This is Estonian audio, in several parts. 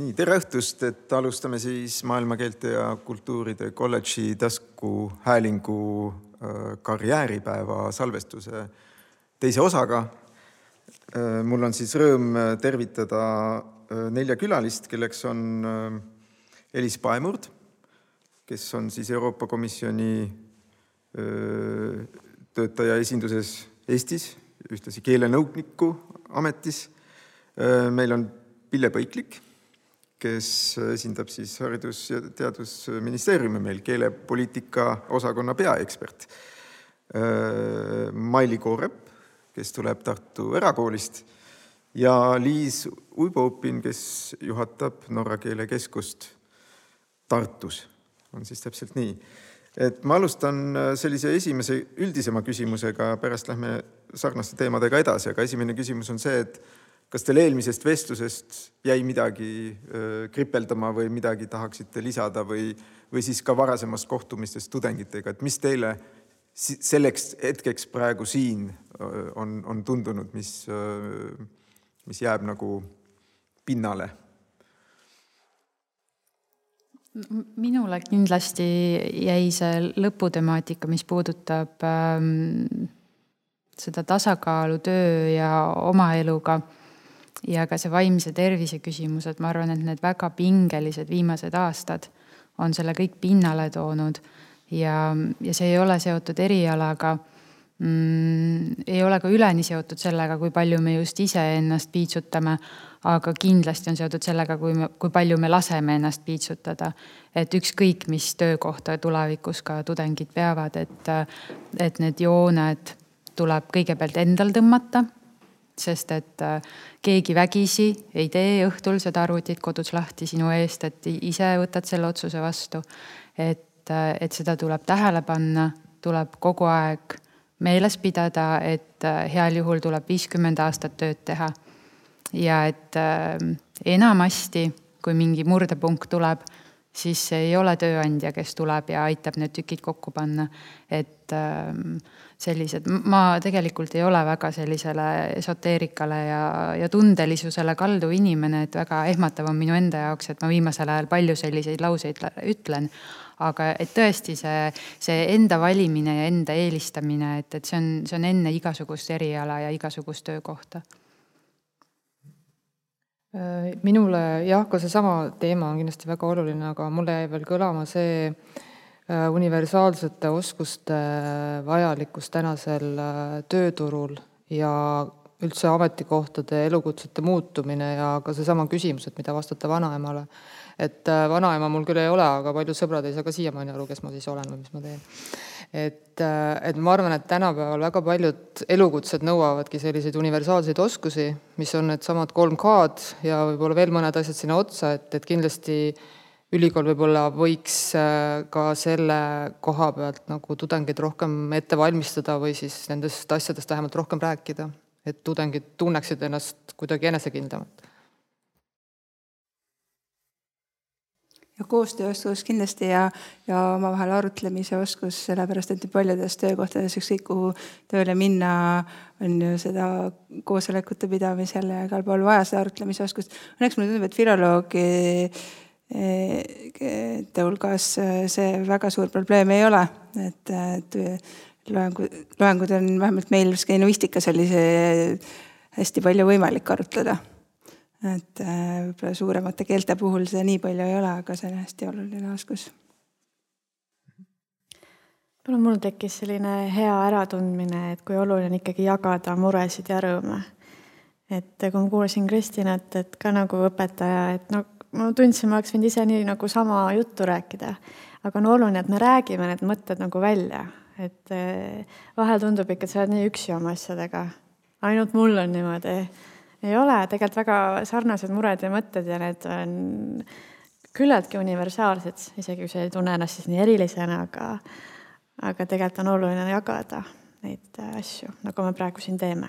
nii, tere õhtust, et alustame siis maailmakeelte ja kultuuride kolledži taskuhäälingu äh, karjääripäeva salvestuse teise osaga. Äh, mul on siis rõõm tervitada äh, nelja külalist, kelleks on Elis Paemurd, kes on siis Euroopa Komisjoni töötaja esinduses Eestis, ühtlasi keelenõuniku ametis. meil on Pille Põiklik kes esindab siis Haridus- ja Teadusministeeriumi meil, keelepoliitika osakonna peaekspert. Maili Koorep, kes tuleb Tartu Erakoolist ja Liis Uibo-Upin, kes juhatab Norra keelekeskust Tartus, on siis täpselt nii. et ma alustan sellise esimese üldisema küsimusega, pärast lähme sarnaste teemadega edasi, aga esimene küsimus on see, et kas teil eelmisest vestlusest jäi midagi kripeldama või midagi tahaksite lisada või, või siis ka varasemast kohtumistest tudengitega, et mis teile selleks hetkeks praegu siin on, on tundunud, mis, mis jääb nagu pinnale? minule kindlasti jäi see lõputemaatika, mis puudutab ähm, seda tasakaalu töö ja oma eluga ja ka see vaimse tervise küsimus, et ma arvan, et need väga pingelised viimased aastad on selle kõik pinnale toonud ja, ja see ei ole seotud erialaga mm,. ei ole ka üleni seotud sellega, kui palju me just iseennast piitsutame, aga kindlasti on seotud sellega, kui me, kui palju me laseme ennast piitsutada. et ükskõik, mis töökohta tulevikus ka tudengid peavad, et, et need jooned tuleb kõigepealt endal tõmmata sest et äh, keegi vägisi ei tee õhtul seda arvutit kodus lahti sinu eest, et ise võtad selle otsuse vastu. et, äh, et seda tuleb tähele panna, tuleb kogu aeg meeles pidada, et äh, heal juhul tuleb viiskümmend aastat tööd teha. ja et enamasti, kui mingi murdepunkt tuleb, siis ei ole tööandja, kes tuleb ja aitab need tükid kokku panna. et äh, sellised, ma tegelikult ei ole väga sellisele esoteerikale ja, ja tundelisusele kalduv inimene, et väga ehmatav on minu enda jaoks, et ma viimasel ajal palju selliseid lauseid ütlen. aga et tõesti see, see enda valimine ja enda eelistamine, et, et see on, see on enne igasugust eriala ja igasugust töökohta minule jah, ka seesama teema on kindlasti väga oluline, aga mulle jäi veel kõlama see, Äh, universaalsete oskuste vajalikkus tänasel äh, tööturul ja üldse ametikohtade, elukutsete muutumine ja ka seesama küsimus, et mida vastata vanaemale. et äh, vanaema mul küll ei ole, aga paljud sõbrad ei saa ka siiamaani aru, kes ma siis olen või mis ma teen. Et, et ma arvan, et tänapäeval väga paljud elukutsed nõuavadki selliseid universaalseid oskusi, mis on needsamad kolm K-d ja võib-olla veel mõned asjad sinna otsa, et, et kindlasti ülikool võib-olla võiks äh, ka selle koha pealt nagu tudengeid rohkem ette valmistada või siis nendest asjadest vähemalt rohkem rääkida, et tudengid tunneksid ennast kuidagi enesekindlamalt. Ja koostööoskus kindlasti ja, ja omavahel arutlemise oskus, sellepärast et paljudes töökohtades, ükskõik kuhu tööle minna, on ju seda koosolekute pidamisel ja igal pool vaja seda arutlemise oskust. Õnneks mulle tundub, et filoloogi te hulgas see väga suur probleem ei ole, et, et loengu, loengud on vähemalt meil skenuistikas oli see hästi palju võimalik arutleda. Et võib-olla suuremate keelte puhul seda nii palju ei ole, aga see on hästi oluline oskus. no mul tekkis selline hea äratundmine, et kui oluline ikkagi jagada muresid ja rõõme. et kui ma kuulasin Kristinat, et ka nagu õpetaja, et no ma tundsin, ma oleks võinud ise nii nagu sama juttu rääkida. aga on oluline, et me räägime need mõtted nagu välja, et eh, vahel tundub ikka, et sa oled nii üksi oma asjadega. ainult mul on niimoodi. Ei ole, tegelikult väga sarnased mured ja mõtted ja need on küllaltki universaalsed, isegi kui sa ei tunne ennast siis nii erilisena, aga, aga tegelikult on oluline jagada neid asju, nagu me praegu siin teeme.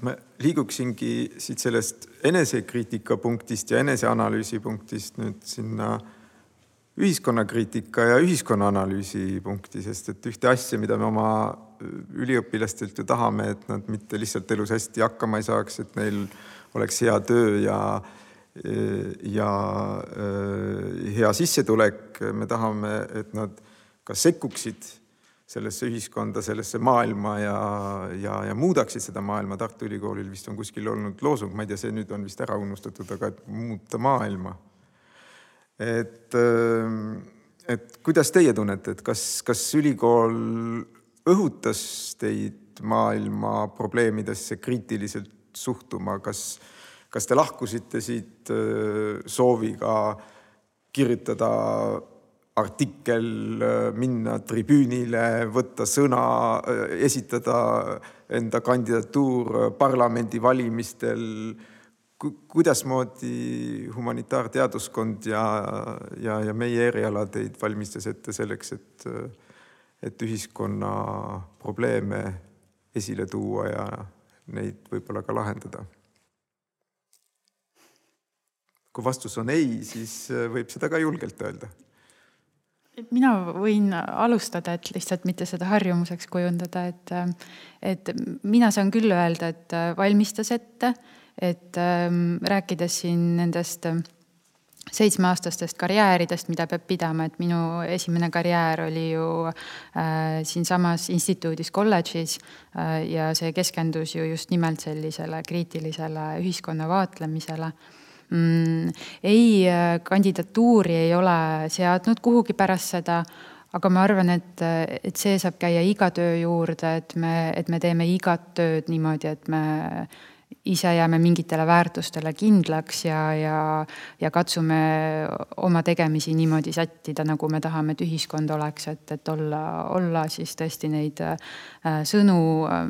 Ma liiguksingi siit sellest enesekriitika punktist ja eneseanalüüsi punktist nüüd sinna ühiskonnakriitika ja ühiskonnaanalüüsi punkti, sest et ühte asja, mida me oma üliõpilastelt ju tahame, et nad mitte lihtsalt elus hästi hakkama ei saaks, et neil oleks hea töö ja, ja hea sissetulek, me tahame, et nad ka sekkuksid sellesse ühiskonda, sellesse maailma ja, ja, ja muudaksid seda maailma. Tartu Ülikoolil vist on kuskil olnud loosung, ma ei tea, see nüüd on vist ära unustatud, aga et muuta maailma. Et, et kuidas teie tunnete, et kas, kas ülikool õhutas teid maailma probleemidesse kriitiliselt suhtuma, kas, kas te lahkusite siit sooviga kirjutada artikkel, minna tribüünile, võtta sõna, esitada enda kandidatuur parlamendivalimistel. Kuidasmoodi humanitaarteaduskond ja, ja, ja meie eriala teid valmistas ette selleks, et, et ühiskonna probleeme esile tuua ja neid võib-olla ka lahendada? kui vastus on ei, siis võib seda ka julgelt öelda mina võin alustada, et lihtsalt mitte seda harjumuseks kujundada, et, et mina saan küll öelda, et valmistas ette, et ähm, rääkides siin nendest seitsmeaastastest karjääridest, mida peab pidama, et minu esimene karjäär oli ju äh, siinsamas instituudis, kolledžis äh, ja see keskendus ju just nimelt sellisele kriitilisele ühiskonna vaatlemisele. Mm, ei, äh, kandidatuuri ei ole seadnud kuhugi pärast seda, aga ma arvan, et, et see saab käia iga töö juurde, et me, et me teeme igat tööd niimoodi, et me ise jääme mingitele väärtustele kindlaks ja, ja, ja katsume oma tegemisi niimoodi sättida, nagu me tahame, et ühiskond oleks, et, et olla, olla siis tõesti neid äh, sõnu,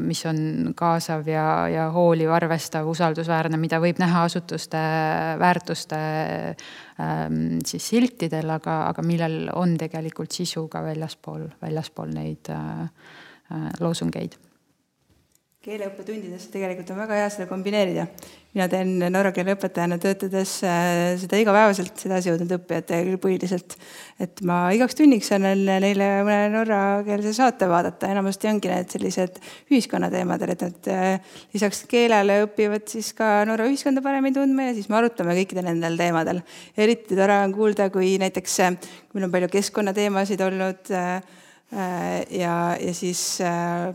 mis on kaasav ja, ja hooliv, arvestav, usaldusväärne, mida võib näha asutuste väärtuste ähm, siis siltidel, aga, aga millel on tegelikult sisu ka väljaspool, väljaspool neid äh, äh loosungeid keeleõppetundides tegelikult on väga hea seda kombineerida. mina teen norra keele õpetajana töötades äh, seda igapäevaselt, sedasi jõudnud õppijatega põhiliselt. et ma igaks tunniks annan neile mõne norrakeelse saate vaadata, enamasti ongi need sellised ühiskonnateemadel, et nad äh, lisaks keelele õpivad siis ka Norra ühiskonda paremini tundma ja siis me arutame kõikidel nendel teemadel. eriti tore on kuulda, kui näiteks, äh, kui meil on palju keskkonnateemasid olnud ja, ja siis äh,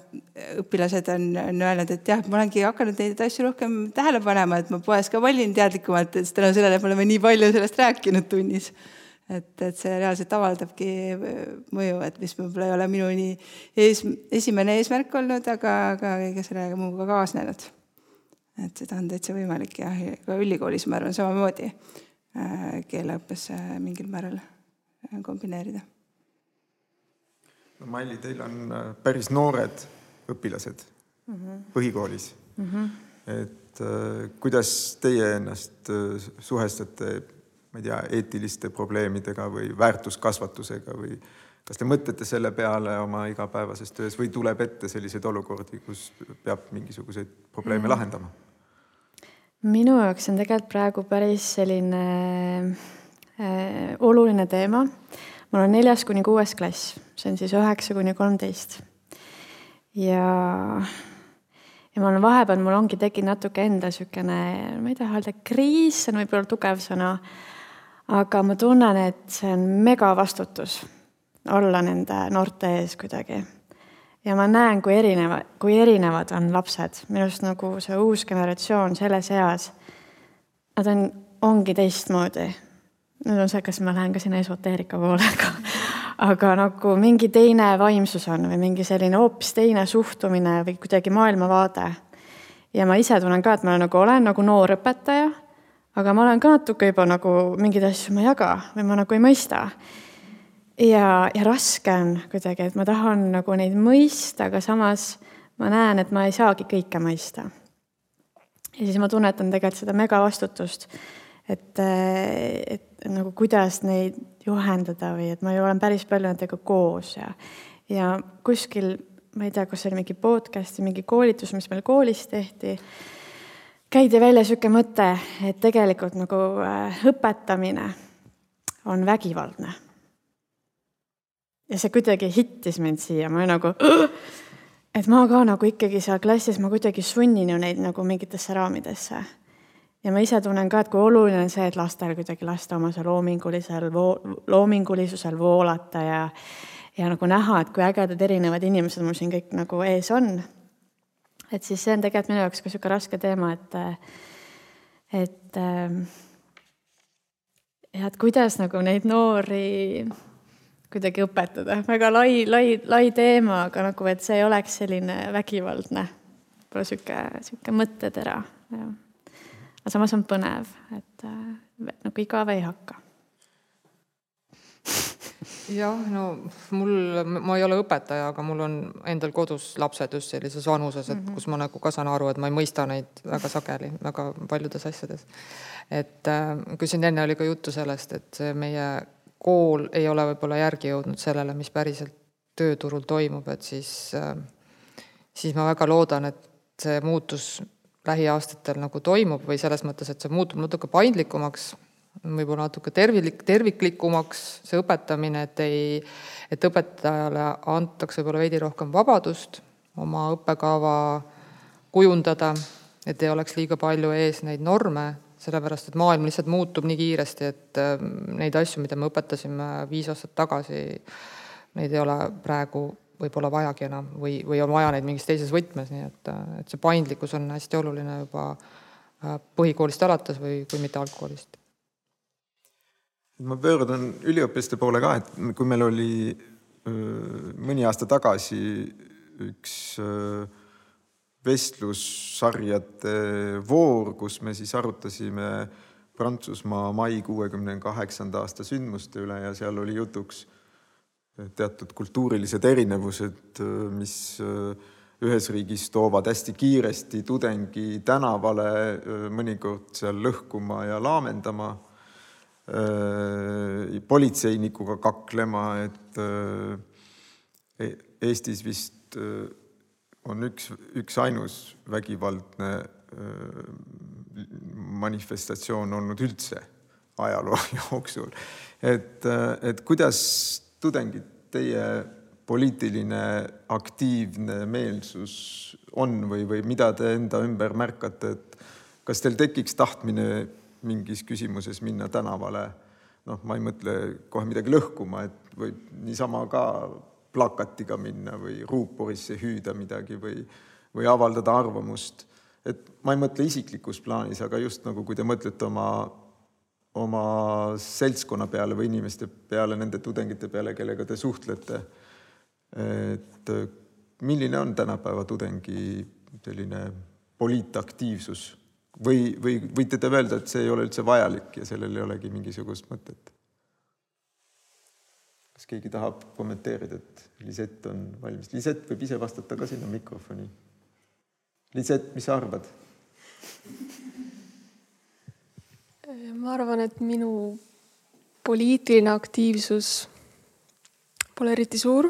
õpilased on, on öelnud, et jah, ma olengi hakanud neid asju rohkem tähele panema, et ma poes ka valin teadlikumalt, et tänu sellele, me oleme nii palju sellest rääkinud tunnis. et, et see reaalselt avaldabki äh, mõju, et mis võib-olla ei ole minu nii ees, esimene eesmärk olnud, aga, aga kõige sellega muuga kaasnenud. et seda on täitsa võimalik ja ka ülikoolis ma arvan samamoodi keeleõppes mingil määral kombineerida no Maili, teil on äh, päris noored õpilased mm -hmm. põhikoolis mm. -hmm. et äh, kuidas teie ennast äh, suhestate, ma ei tea, eetiliste probleemidega või väärtuskasvatusega või kas te mõtlete selle peale oma igapäevases töös või tuleb ette selliseid olukordi, kus peab mingisuguseid probleeme mm -hmm. lahendama? minu jaoks on tegelikult praegu päris selline äh, oluline teema mul on neljas kuni kuues klass, see on siis üheksa kuni kolmteist. ja, ja ma olen vahepeal, mul ongi tekkinud natuke enda niisugune, ma ei taha öelda kriis, see on võib-olla tugev sõna, aga ma tunnen, et see on megavastutus olla nende noorte ees kuidagi. ja ma näen, kui erineva, kui erinevad on lapsed, minu arust nagu see uus generatsioon selles eas, nad on, ongi teistmoodi nüüd on see, kas ma lähen ka sinna esoteerika poole, aga, aga nagu mingi teine vaimsus on või mingi selline hoopis teine suhtumine või kuidagi maailmavaade. ja ma ise tunnen ka, et ma nagu olen nagu noor õpetaja, aga ma olen ka natuke juba nagu mingeid asju ma ei jaga või ma nagu ei mõista. ja, ja raske on kuidagi, et ma tahan nagu neid mõista, aga samas ma näen, et ma ei saagi kõike mõista. ja siis ma tunnetan tegelikult seda megavastutust et, et nagu kuidas neid juhendada või et ma ju olen päris palju nendega koos ja, ja kuskil, ma ei tea, kas see oli mingi podcast või mingi koolitus, mis meil koolis tehti, käidi välja niisugune mõte, et tegelikult nagu äh, õpetamine on vägivaldne. ja see kuidagi hittis mind siia, ma nagu, et ma ka nagu ikkagi seal klassis, ma kuidagi sunnin ju neid nagu mingitesse raamidesse ja ma ise tunnen ka, et kui oluline on see, et lastel kuidagi lasta oma see loomingulisel voo,, loomingulisusel voolata ja ja nagu näha, et kui ägedad erinevad inimesed mul siin kõik nagu ees on. et siis see on tegelikult minu jaoks ka niisugune raske teema, et et jah, et kuidas nagu neid noori kuidagi õpetada, väga lai, lai, lai teema, aga nagu, et see ei oleks selline vägivaldne, võib-olla sihuke, sihuke mõttetera, jah. Aga samas on põnev, et äh, nagu igav ei hakka jah, no mul, ma ei ole õpetaja, aga mul on endal kodus lapsed just sellises vanuses, et mm -hmm. kus ma nagu ka saan aru, et ma ei mõista neid väga sageli väga paljudes asjades. et äh, kui siin enne oli ka juttu sellest, et meie kool ei ole võib-olla järgi jõudnud sellele, mis päriselt tööturul toimub, et siis, äh, siis ma väga loodan, et see muutus lähiaastatel nagu toimub või selles mõttes, et see muutub natuke paindlikumaks, võib-olla natuke tervik, terviklikumaks, see õpetamine, et ei, et õpetajale antakse võib-olla veidi rohkem vabadust oma õppekava kujundada, et ei oleks liiga palju ees neid norme sellepärast et maailm lihtsalt muutub nii kiiresti, et ähm, neid asju, mida me õpetasime viis aastat tagasi, neid ei ole praegu võib-olla vajagi enam või, või on vaja neid mingis teises võtmes, nii et, äh, et see paindlikkus on hästi oluline juba äh, põhikoolist alates või kui mitte algkoolist. ma pöördun üliõpilaste poole ka, et kui meil oli mõni aasta tagasi üks öö, vestlussarjade voor, kus me siis arutasime Prantsusmaa mai kuuekümne kaheksanda aasta sündmuste üle ja seal oli jutuks teatud kultuurilised erinevused, mis ühes riigis toovad hästi kiiresti tudengi tänavale, mõnikord seal lõhkuma ja laamendama, politseinikuga kaklema, et e-, Eestis vist on üks, üksainus vägivaldne manifestatsioon olnud üldse ajaloo jooksul. et, et kuidas tudengid, teie poliitiline aktiivne meelsus on või, või mida te enda ümber märkate, et kas teil tekiks tahtmine mingis küsimuses minna tänavale? noh, ma ei mõtle kohe midagi lõhkuma, et võib niisama ka plakatiga minna või ruuporisse hüüda midagi või, või avaldada arvamust. et ma ei mõtle isiklikus plaanis, aga just nagu, kui te mõtlete oma, oma seltskonna peale või inimeste peale, nende tudengite peale, kellega te suhtlete. et milline on tänapäeva tudengi selline poliitaktiivsus või, või võite te öelda, et see ei ole üldse vajalik ja sellel ei olegi mingisugust mõtet? kas keegi tahab kommenteerida, et Lisett on valmis? Lisett võib ise vastata ka sinna mikrofoni. Lisett, mis sa arvad? Ma arvan, et minu poliitiline aktiivsus pole eriti suur.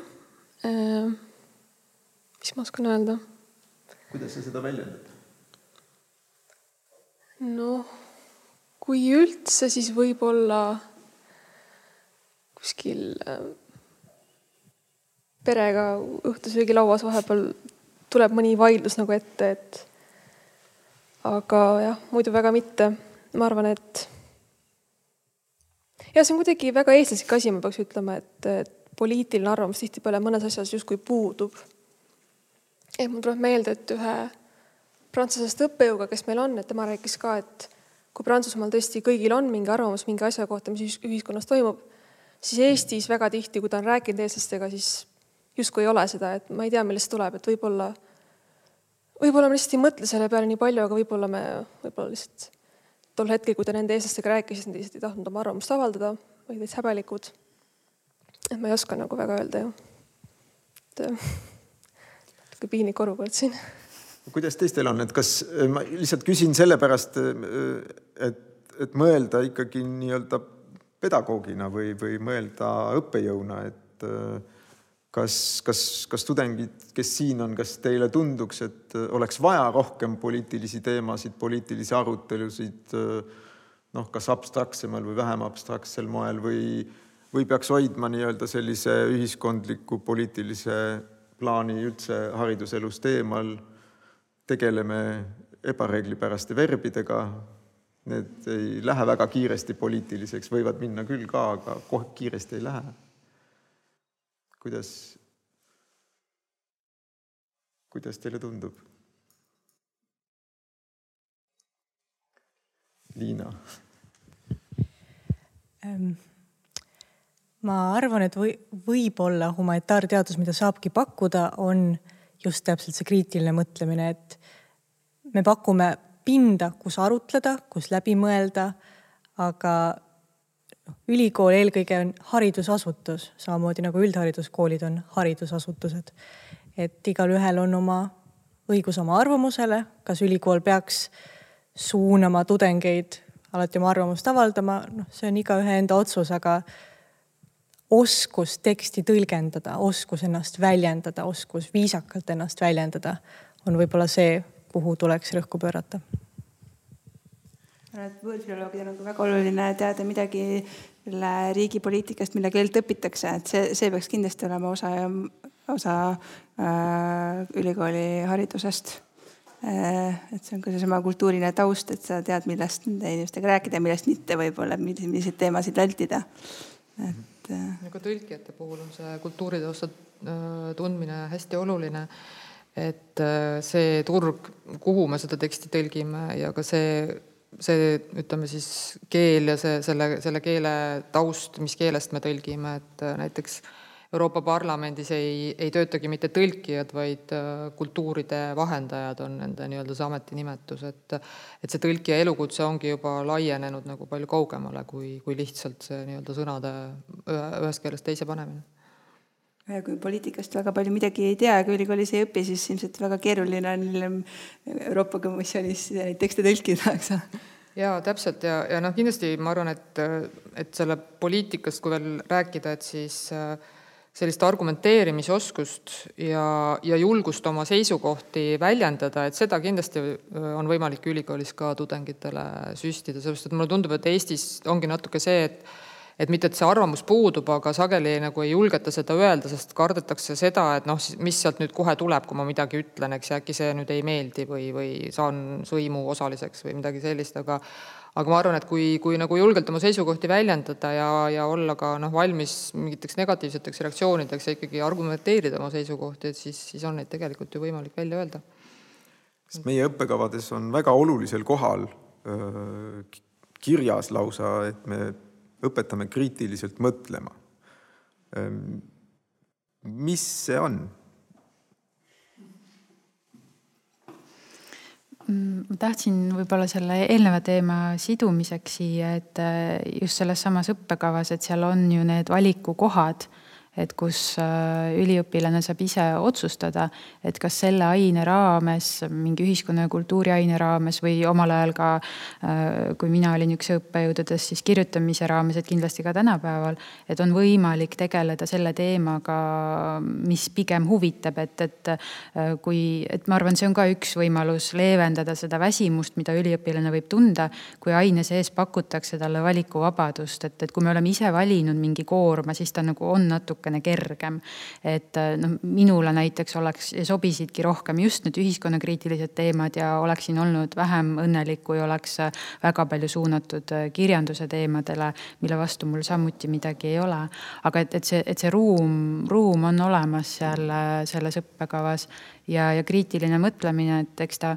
mis ma oskan öelda? kuidas sa seda väljendad? noh, kui üldse, siis võib-olla kuskil äh, perega õhtusöögilauas vahepeal tuleb mõni vaidlus nagu ette, et aga jah, muidu väga mitte. Ma arvan, et ja see on kuidagi väga eestlaslik asi, ma peaks ütlema, et, et poliitiline arvamus tihtipeale mõnes asjas justkui puudub. et mul tuleb meelde, et ühe prantsusest õppejõuga, kes meil on, et tema rääkis ka, et kui Prantsusmaal tõesti kõigil on mingi arvamus mingi asja kohta, mis ühiskonnas toimub siis Eestis väga tihti, kui ta on rääkinud eestlastega, siis justkui ei ole seda, et ma ei tea, millest tuleb, et võib-olla, võib-olla me lihtsalt ei mõtle selle peale nii palju, aga võib-olla me, võib-olla lihtsalt tol hetkel, kui ta nende eestlastega rääkis, nad lihtsalt ei tahtnud oma arvamust avaldada, olid täitsa häbelikud. et ma ei oska nagu väga öelda ju. et natuke piinlik olukord siin. kuidas teistel on, et kas ma lihtsalt küsin sellepärast, et, et mõelda ikkagi nii-öelda pedagoogina või, või mõelda õppejõuna, et äh, kas, kas, kas tudengid, kes siin on, kas teile tunduks, et äh, oleks vaja rohkem poliitilisi teemasid, poliitilisi arutelusid äh, noh, kas abstraktsemal või vähem abstraktsel moel või, või peaks hoidma nii-öelda sellise ühiskondliku poliitilise plaani üldse hariduselust eemal, tegeleme ebareeglipäraste verbidega, need ei lähe väga kiiresti poliitiliseks, võivad minna küll ka, aga kohe kiiresti ei lähe. Kuidas, kuidas teile tundub? Liina ähm,? ma arvan, et või, võib-olla humanitaarteadus, mida saabki pakkuda, on just täpselt see kriitiline mõtlemine, et me pakume pinda, kus arutleda, kus läbi mõelda, aga noh, ülikool eelkõige on haridusasutus, samamoodi nagu üldhariduskoolid on haridusasutused. et igalühel on oma õigus oma arvamusele, kas ülikool peaks suunama tudengeid alati oma arvamust avaldama, noh, see on igaühe enda otsus, aga oskus teksti tõlgendada, oskus ennast väljendada, oskus viisakalt ennast väljendada on võib-olla see, kuhu tuleks rõhku pöörata. Et võõrfiloloogidel on ka väga oluline teada midagi selle riigi poliitikast, mille keelt õpitakse, et see, see peaks kindlasti olema osa, osa äh, ülikooli haridusest äh,. et see on ka seesama kultuuriline taust, et sa tead, millest nende inimestega rääkida ja millest mitte võib-olla, milliseid teemasid vältida. et. Äh, ka tõlkijate puhul on see kultuuritausta äh, tundmine hästi oluline. et äh, see turg, kuhu me seda teksti tõlgime ja ka see, see ütleme siis keel ja see, selle, selle keele taust, mis keelest me tõlgime, et näiteks Euroopa Parlamendis ei, ei töötagi mitte tõlkijad, vaid äh, kultuuride vahendajad on nende nii-öelda see ametinimetus, et et see tõlkija elukutse ongi juba laienenud nagu palju kaugemale kui, kui lihtsalt see nii-öelda sõnade ühest keelest teise panemine ja kui poliitikast väga palju midagi ei tea, kui ülikoolis ei õpi, siis ilmselt väga keeruline on hiljem Euroopa Komisjonis neid tekste tõlkida, eks ole jaa, täpselt. Ja, ja noh, kindlasti ma arvan, et, et selle poliitikast, kui veel rääkida, et siis äh, sellist argumenteerimisoskust ja, ja julgust oma seisukohti väljendada, et seda kindlasti on võimalik ülikoolis ka tudengitele süstida, sellepärast et mulle tundub, et Eestis ongi natuke see, et et mitte, et see arvamus puudub, aga sageli nagu ei julgeta seda öelda, sest kardetakse seda, et noh, mis sealt nüüd kohe tuleb, kui ma midagi ütlen, eks, ja äkki see nüüd ei meeldi või, või saan sõimu osaliseks või midagi sellist, aga aga ma arvan, et kui, kui nagu julgelt oma seisukohti väljendada ja, ja olla ka noh, valmis mingiteks negatiivseteks reaktsioonideks ja ikkagi argumenteerida oma seisukohti, et siis, siis on neid tegelikult ju võimalik välja öelda. sest meie õppekavades on väga olulisel kohal öö, kirjas lausa, et me õpetame kriitiliselt mõtlema. mis see on? Mm, ma tahtsin võib-olla selle eelneva teema sidumiseks siia, et äh, just selles samas õppekavas, et seal on ju need valikukohad et kus äh, üliõpilane saab ise otsustada, et kas selle aine raames, mingi ühiskonna ja kultuuri aine raames või omal ajal ka, äh, kui mina olin üks õppejõududest, siis kirjutamise raames, et kindlasti ka tänapäeval, et on võimalik tegeleda selle teemaga, mis pigem huvitab, et, et äh, kui, et ma arvan, see on ka üks võimalus leevendada seda väsimust, mida üliõpilane võib tunda, kui aine sees pakutakse talle valikuvabadust, et, et kui me oleme ise valinud mingi koorma, siis ta nagu on natuke natukene kergem. et äh, noh, minule näiteks oleks, sobisidki rohkem just need ühiskonnakriitilised teemad ja oleksin olnud vähem õnnelik, kui oleks äh, väga palju suunatud äh, kirjanduse teemadele, mille vastu mul samuti midagi ei ole. aga et, et see, et see ruum, ruum on olemas seal selles õppekavas ja, ja kriitiline mõtlemine, et eks ta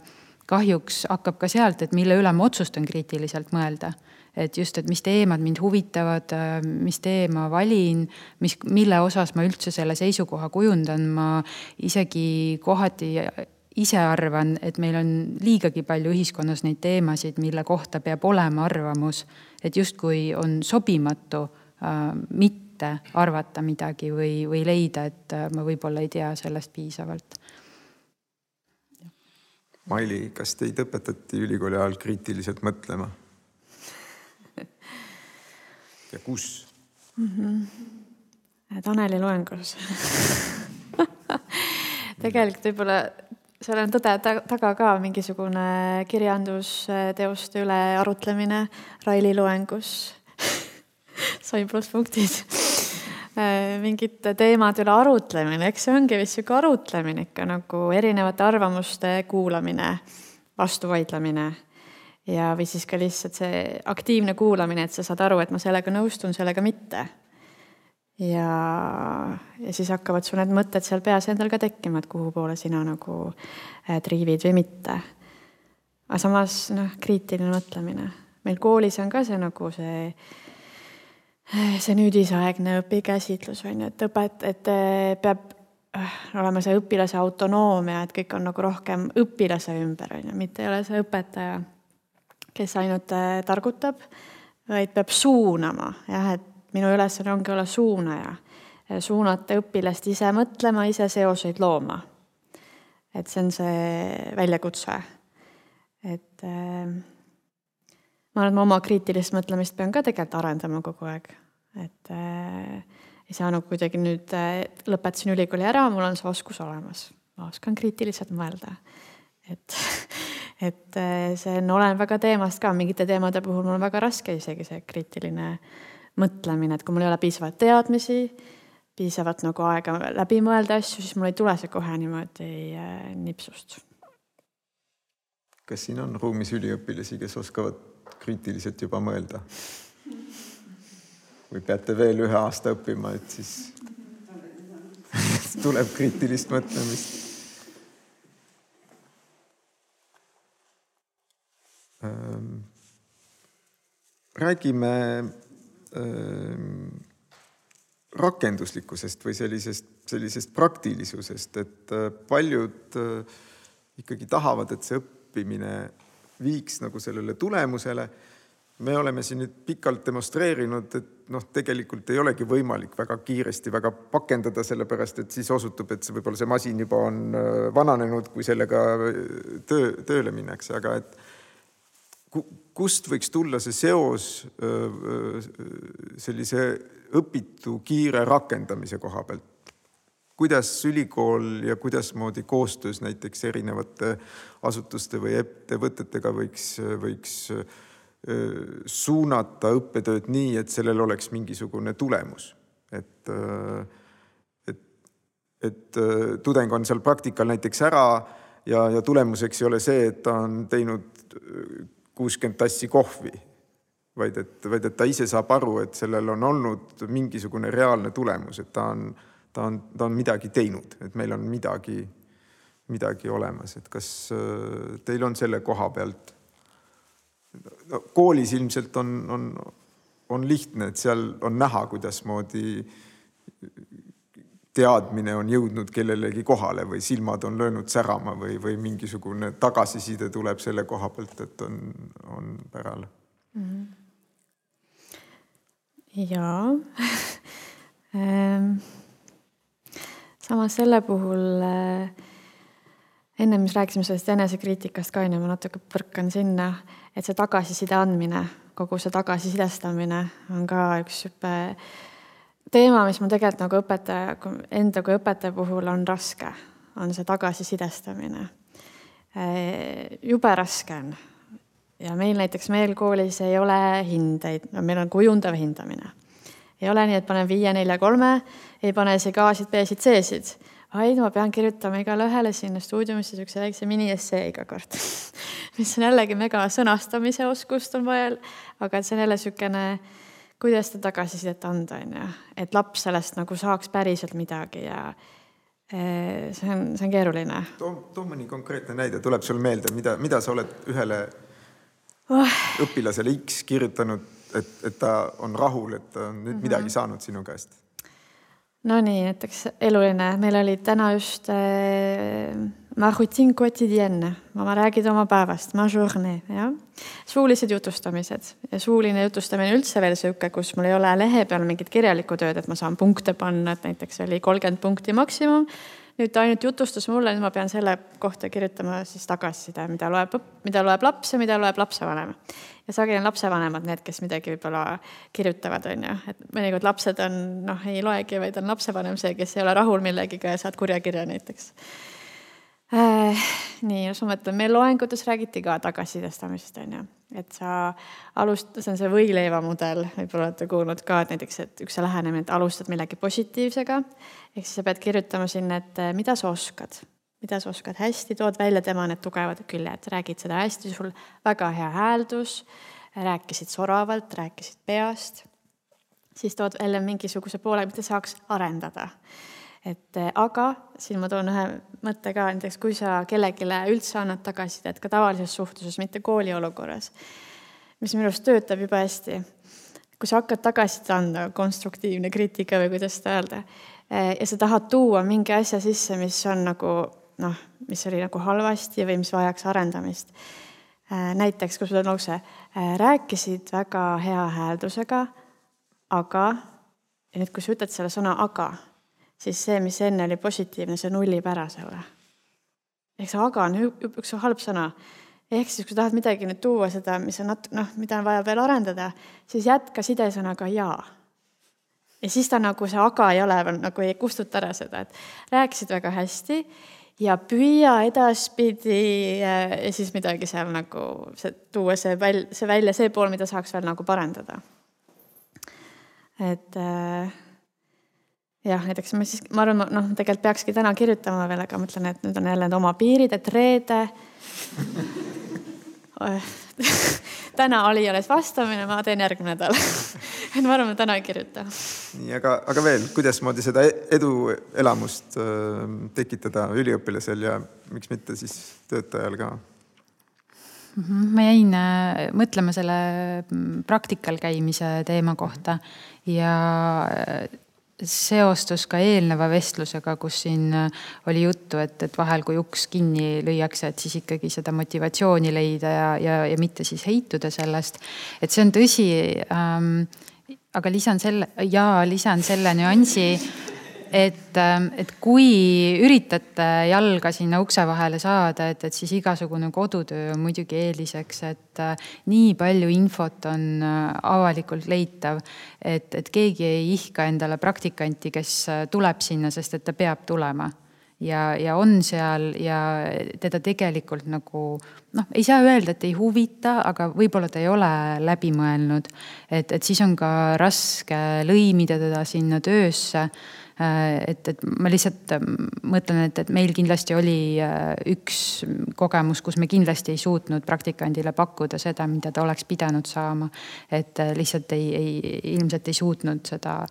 kahjuks hakkab ka sealt, et mille üle ma otsustan kriitiliselt mõelda et just, et mis teemad mind huvitavad, mis teema valin, mis, mille osas ma üldse selle seisukoha kujundan, ma isegi kohati ise arvan, et meil on liigagi palju ühiskonnas neid teemasid, mille kohta peab olema arvamus, et justkui on sobimatu äh, mitte arvata midagi või, või leida, et äh, ma võib-olla ei tea sellest piisavalt. Maili, kas teid õpetati ülikooli ajal kriitiliselt mõtlema? Ja kus mm? -hmm. Taneli loengus tegelikult võib-olla seal on tõde taga ka mingisugune kirjandusteoste üle arutlemine Raili loengus sain plusspunktid mingite teemade üle arutlemine, eks see ongi vist sihuke arutlemine ikka nagu erinevate arvamuste kuulamine, vastuvaidlemine ja, või siis ka lihtsalt see aktiivne kuulamine, et sa saad aru, et ma sellega nõustun, sellega mitte. ja, ja siis hakkavad sul need mõtted seal peas endal ka tekkima, et kuhu poole sina nagu äh, triivid või mitte. aga samas noh, kriitiline mõtlemine. meil koolis on ka see nagu see see nüüdisaegne õpikäsitlus on ju, et õpet-, et äh, peab äh, olema see õpilase autonoomia, et kõik on nagu rohkem õpilase ümber, on ju, mitte ei ole see õpetaja, kes ainult äh, targutab, vaid peab suunama, jah, et minu ülesanne ongi olla suunaja, suunata õpilast ise mõtlema, ise seoseid looma. et see on see väljakutse. et äh, ma arvan, et ma oma kriitilist mõtlemist pean ka tegelikult arendama kogu aeg, et äh, ei saa nagu kuidagi nüüd äh, lõpetasin ülikooli ära, mul on see oskus olemas, ma oskan kriitiliselt mõelda. et, et äh, see on, olen väga teemast ka, mingite teemade puhul mul on väga raske isegi see kriitiline mõtlemine, et kui mul ei ole piisavalt teadmisi, piisavalt nagu aega läbi mõelda asju, siis mul ei tule see kohe niimoodi äh, nipsust. kas siin on ruumis üliõpilasi, kes oskavad kriitiliselt juba mõelda. või peate veel ühe aasta õppima, et siis tuleb kriitilist mõtlemist. Räägime ähm, rakenduslikkusest või sellisest, sellisest praktilisusest, et äh, paljud äh, ikkagi tahavad, et see õppimine viiks nagu sellele tulemusele. me oleme siin nüüd pikalt demonstreerinud, et noh, tegelikult ei olegi võimalik väga kiiresti väga pakendada, sellepärast et siis osutub, et see võib-olla see masin juba on äh, vananenud, kui sellega töö, tööle minnakse, aga et kust võiks tulla see seos sellise õpitu kiire rakendamise koha pealt? kuidas ülikool ja kuidasmoodi koostöös näiteks erinevate asutuste või ettevõtetega võiks, võiks suunata õppetööd nii, et sellel oleks mingisugune tulemus. et, et, et tudeng on seal praktikal näiteks ära ja, ja tulemuseks ei ole see, et ta on teinud kuuskümmend tassi kohvi, vaid et, vaid et ta ise saab aru, et sellel on olnud mingisugune reaalne tulemus, et ta on ta on, ta on midagi teinud, et meil on midagi, midagi olemas, et kas äh, teil on selle koha pealt? No, koolis ilmselt on, on, on lihtne, et seal on näha, kuidasmoodi teadmine on jõudnud kellelegi kohale või silmad on löönud särama või, või mingisugune tagasiside tuleb selle koha pealt, et on, on päral mm. -hmm. jaa ehm, samas selle puhul äh, ennem, mis rääkisime sellest enesekriitikast ka onju, ma natuke põrkan sinna, et see tagasiside andmine, kogu see tagasisidestamine on ka üks sihuke teema, mis mul tegelikult nagu õpetaja, enda kui õpetaja puhul on raske, on see tagasisidestamine. Jube raske on. ja meil näiteks meil koolis ei ole hindeid, no meil on kujundav hindamine ei ole nii, et panen viie, nelja, kolme, ei pane isegi A-sid, B-sid, C-sid, vaid ma pean kirjutama igale ühele sinna stuudiumisse niisuguse väikse mini-essee iga kord mis on jällegi mega sõnastamise oskust on vaja, aga see on jälle niisugune, kuidas seda tagasisidet anda, on ju, et laps sellest nagu saaks päriselt midagi ja eh, see on, see on keeruline. too, too mõni konkreetne näide, tuleb sul meelde, mida, mida sa oled ühele oh. õpilasele X kirjutanud et, et ta on rahul, et ta on nüüd mm -hmm. midagi saanud sinu käest? Nonii, näiteks eluline, meil oli täna just äh, ma routine quotidienne, ma räägid oma päevast, ma journée, jah. suulised jutustamised ja suuline jutustamine üldse veel sihuke, kus mul ei ole lehe peal mingit kirjalikku tööd, et ma saan punkte panna, et näiteks oli kolmkümmend punkti maksimum nüüd ta ainult jutustas mulle, nüüd ma pean selle kohta kirjutama siis tagasiside, mida loeb, mida loeb laps ja mida loeb lapsevanem. ja sageli on lapsevanemad need, kes midagi võib-olla kirjutavad, on ju, et mõnikord lapsed on noh, ei loegi, vaid on lapsevanem see, kes ei ole rahul millegiga ja saad kurja kirja näiteks. Nii, no ma mõtlen, meil loengutes räägiti ka tagasisidestamisest, on ju, et sa alust-, see on see võileiva mudel, võib-olla olete kuulnud ka, et näiteks, et üks lähenemine, et alustad millegi positiivsega ehk siis sa pead kirjutama sinna, et eh, mida sa oskad mida sa oskad hästi, tood välja tema need tugevad küljed, räägid seda hästi, sul väga hea hääldus, rääkisid soravalt, rääkisid peast, siis tood välja mingisuguse poole, mida saaks arendada. Et aga siin ma toon ühe mõtte ka, näiteks kui sa kellelegi üldse annad tagasisidet ka tavalises suhtluses, mitte kooli olukorras, mis minu arust töötab jube hästi kui sa hakkad tagasisidet anda, konstruktiivne kriitika või kuidas seda öelda, ja sa tahad tuua mingi asja sisse, mis on nagu noh, mis oli nagu halvasti või mis vajaks arendamist. Äh, näiteks, kui sul on lause, rääkisid väga hea hääldusega, aga, ja nüüd, kui sa ütled selle sõna aga, siis see, mis enne oli positiivne, see nullib ära selle. ehk see aga on üks halb sõna. ehk siis, kui tahad midagi nüüd tuua, seda, mis on nat-, noh, mida on vaja veel arendada, siis jätka sidesõnaga ja ja siis ta nagu see aga ei ole veel nagu ei kustuta ära seda, et rääkisid väga hästi ja püüa edaspidi äh, ja siis midagi seal nagu see, tuua see väl-, see välja, see pool, mida saaks veel nagu parandada. et äh, jah, näiteks ma siis, ma arvan, noh, tegelikult peakski täna kirjutama veel, aga mõtlen, et nüüd on jälle need oma piirid, et reede täna oli alles vastamine, ma teen järgmine nädal et ma arvan, ma täna ei kirjuta. nii, aga, aga veel, kuidasmoodi seda eduelamust äh, tekitada üliõpilasel ja miks mitte siis töötajal ka? Mhm, ma jäin äh, mõtlema selle mm, praktikal käimise teema kohta ja äh, seostus ka eelneva vestlusega, kus siin äh, oli juttu, et, et vahel, kui uks kinni lüüakse, et siis ikkagi seda motivatsiooni leida ja, ja, ja mitte siis heituda sellest. et see on tõsi ähm,. aga lisan selle ja lisan selle nüansi et, ähm, et kui üritate jalga sinna ukse vahele saada, et, et siis igasugune kodutöö on muidugi eeliseks, et äh, nii palju infot on äh, avalikult leitav, et, et keegi ei ihka endale praktikanti, kes äh, tuleb sinna, sest et ta peab tulema. Ja, ja on seal ja teda tegelikult nagu noh, ei saa öelda, et ei huvita, aga võib-olla ta ei ole läbi mõelnud. et, et siis on ka raske lõimida teda sinna töösse et, et ma lihtsalt ähm, mõtlen, et, et meil kindlasti oli äh, üks kogemus, kus me kindlasti ei suutnud praktikandile pakkuda seda, mida ta oleks pidanud saama. et äh, lihtsalt ei, ei, ilmselt ei suutnud seda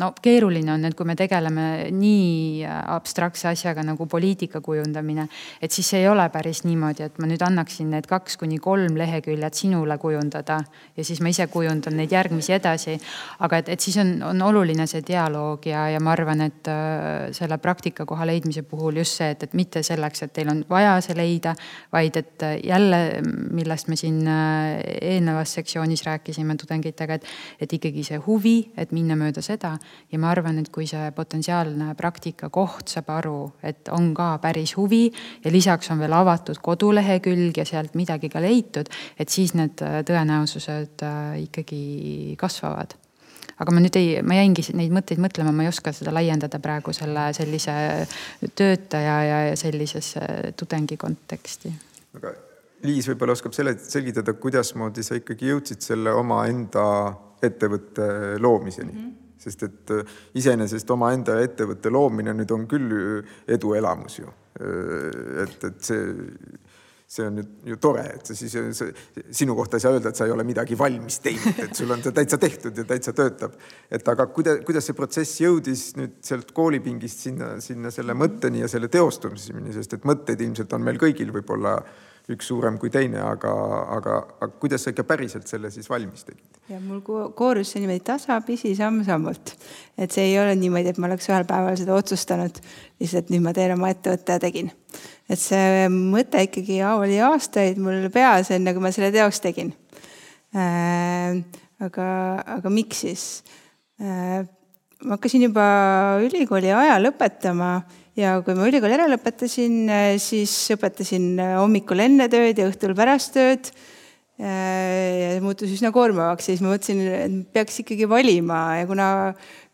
no keeruline on, et kui me tegeleme nii abstraktse asjaga nagu poliitika kujundamine, et siis ei ole päris niimoodi, et ma nüüd annaksin need kaks kuni kolm leheküljet sinule kujundada ja siis ma ise kujundan neid järgmisi edasi. aga et, et siis on, on oluline see dialoog ja, ja ma arvan, et äh, selle praktikakoha leidmise puhul just see, et, et mitte selleks, et teil on vaja see leida, vaid et äh, jälle, millest me siin äh, eelnevas sektsioonis rääkisime tudengitega, et, et ikkagi see huvi, et minna mööda seda ja ma arvan, et kui see potentsiaalne praktikakoht saab aru, et on ka päris huvi ja lisaks on veel avatud kodulehekülg ja sealt midagi ka leitud, et siis need äh, tõenäosused äh, ikkagi kasvavad aga ma nüüd ei, ma jäingi neid mõtteid mõtlema, ma ei oska seda laiendada praegu selle sellise töötaja ja sellisesse tudengi konteksti. aga Liis võib-olla oskab selle, selgitada, kuidasmoodi sa ikkagi jõudsid selle omaenda ettevõtte loomiseni mm? -hmm sest et äh, iseenesest omaenda ettevõtte loomine nüüd on küll eduelamus ju. Äh, et, et see, see on nüüd ju tore, et sa siis, sinu kohta ei saa öelda, et sa ei ole midagi valmis teinud, et sul on see täitsa tehtud ja täitsa töötab. et aga kuidas, kuidas see protsess jõudis nüüd sealt koolipingist sinna, sinna selle mõtteni ja selle teostamiseni, sest et mõtteid ilmselt on meil kõigil võib-olla üks suurem kui teine, aga, aga, aga kuidas sa ikka päriselt selle siis valmis tegid? ja mul koorus see niimoodi tasapisi, samm-sammult. et see ei ole niimoodi, et ma oleks ühel päeval seda otsustanud, lihtsalt nüüd ma teen oma ettevõtte ja tegin. et see mõte ikkagi oli aastaid mul peas, enne kui ma selle teoks tegin äh,. aga, aga miks siis äh,? ma hakkasin juba ülikooli ajal õpetama ja kui ma ülikooli ära lõpetasin, äh, siis õpetasin äh, hommikul enne tööd ja õhtul pärast tööd. Äh, ja muutus üsna koormavaks ja siis ma mõtlesin, et peaks ikkagi valima ja kuna,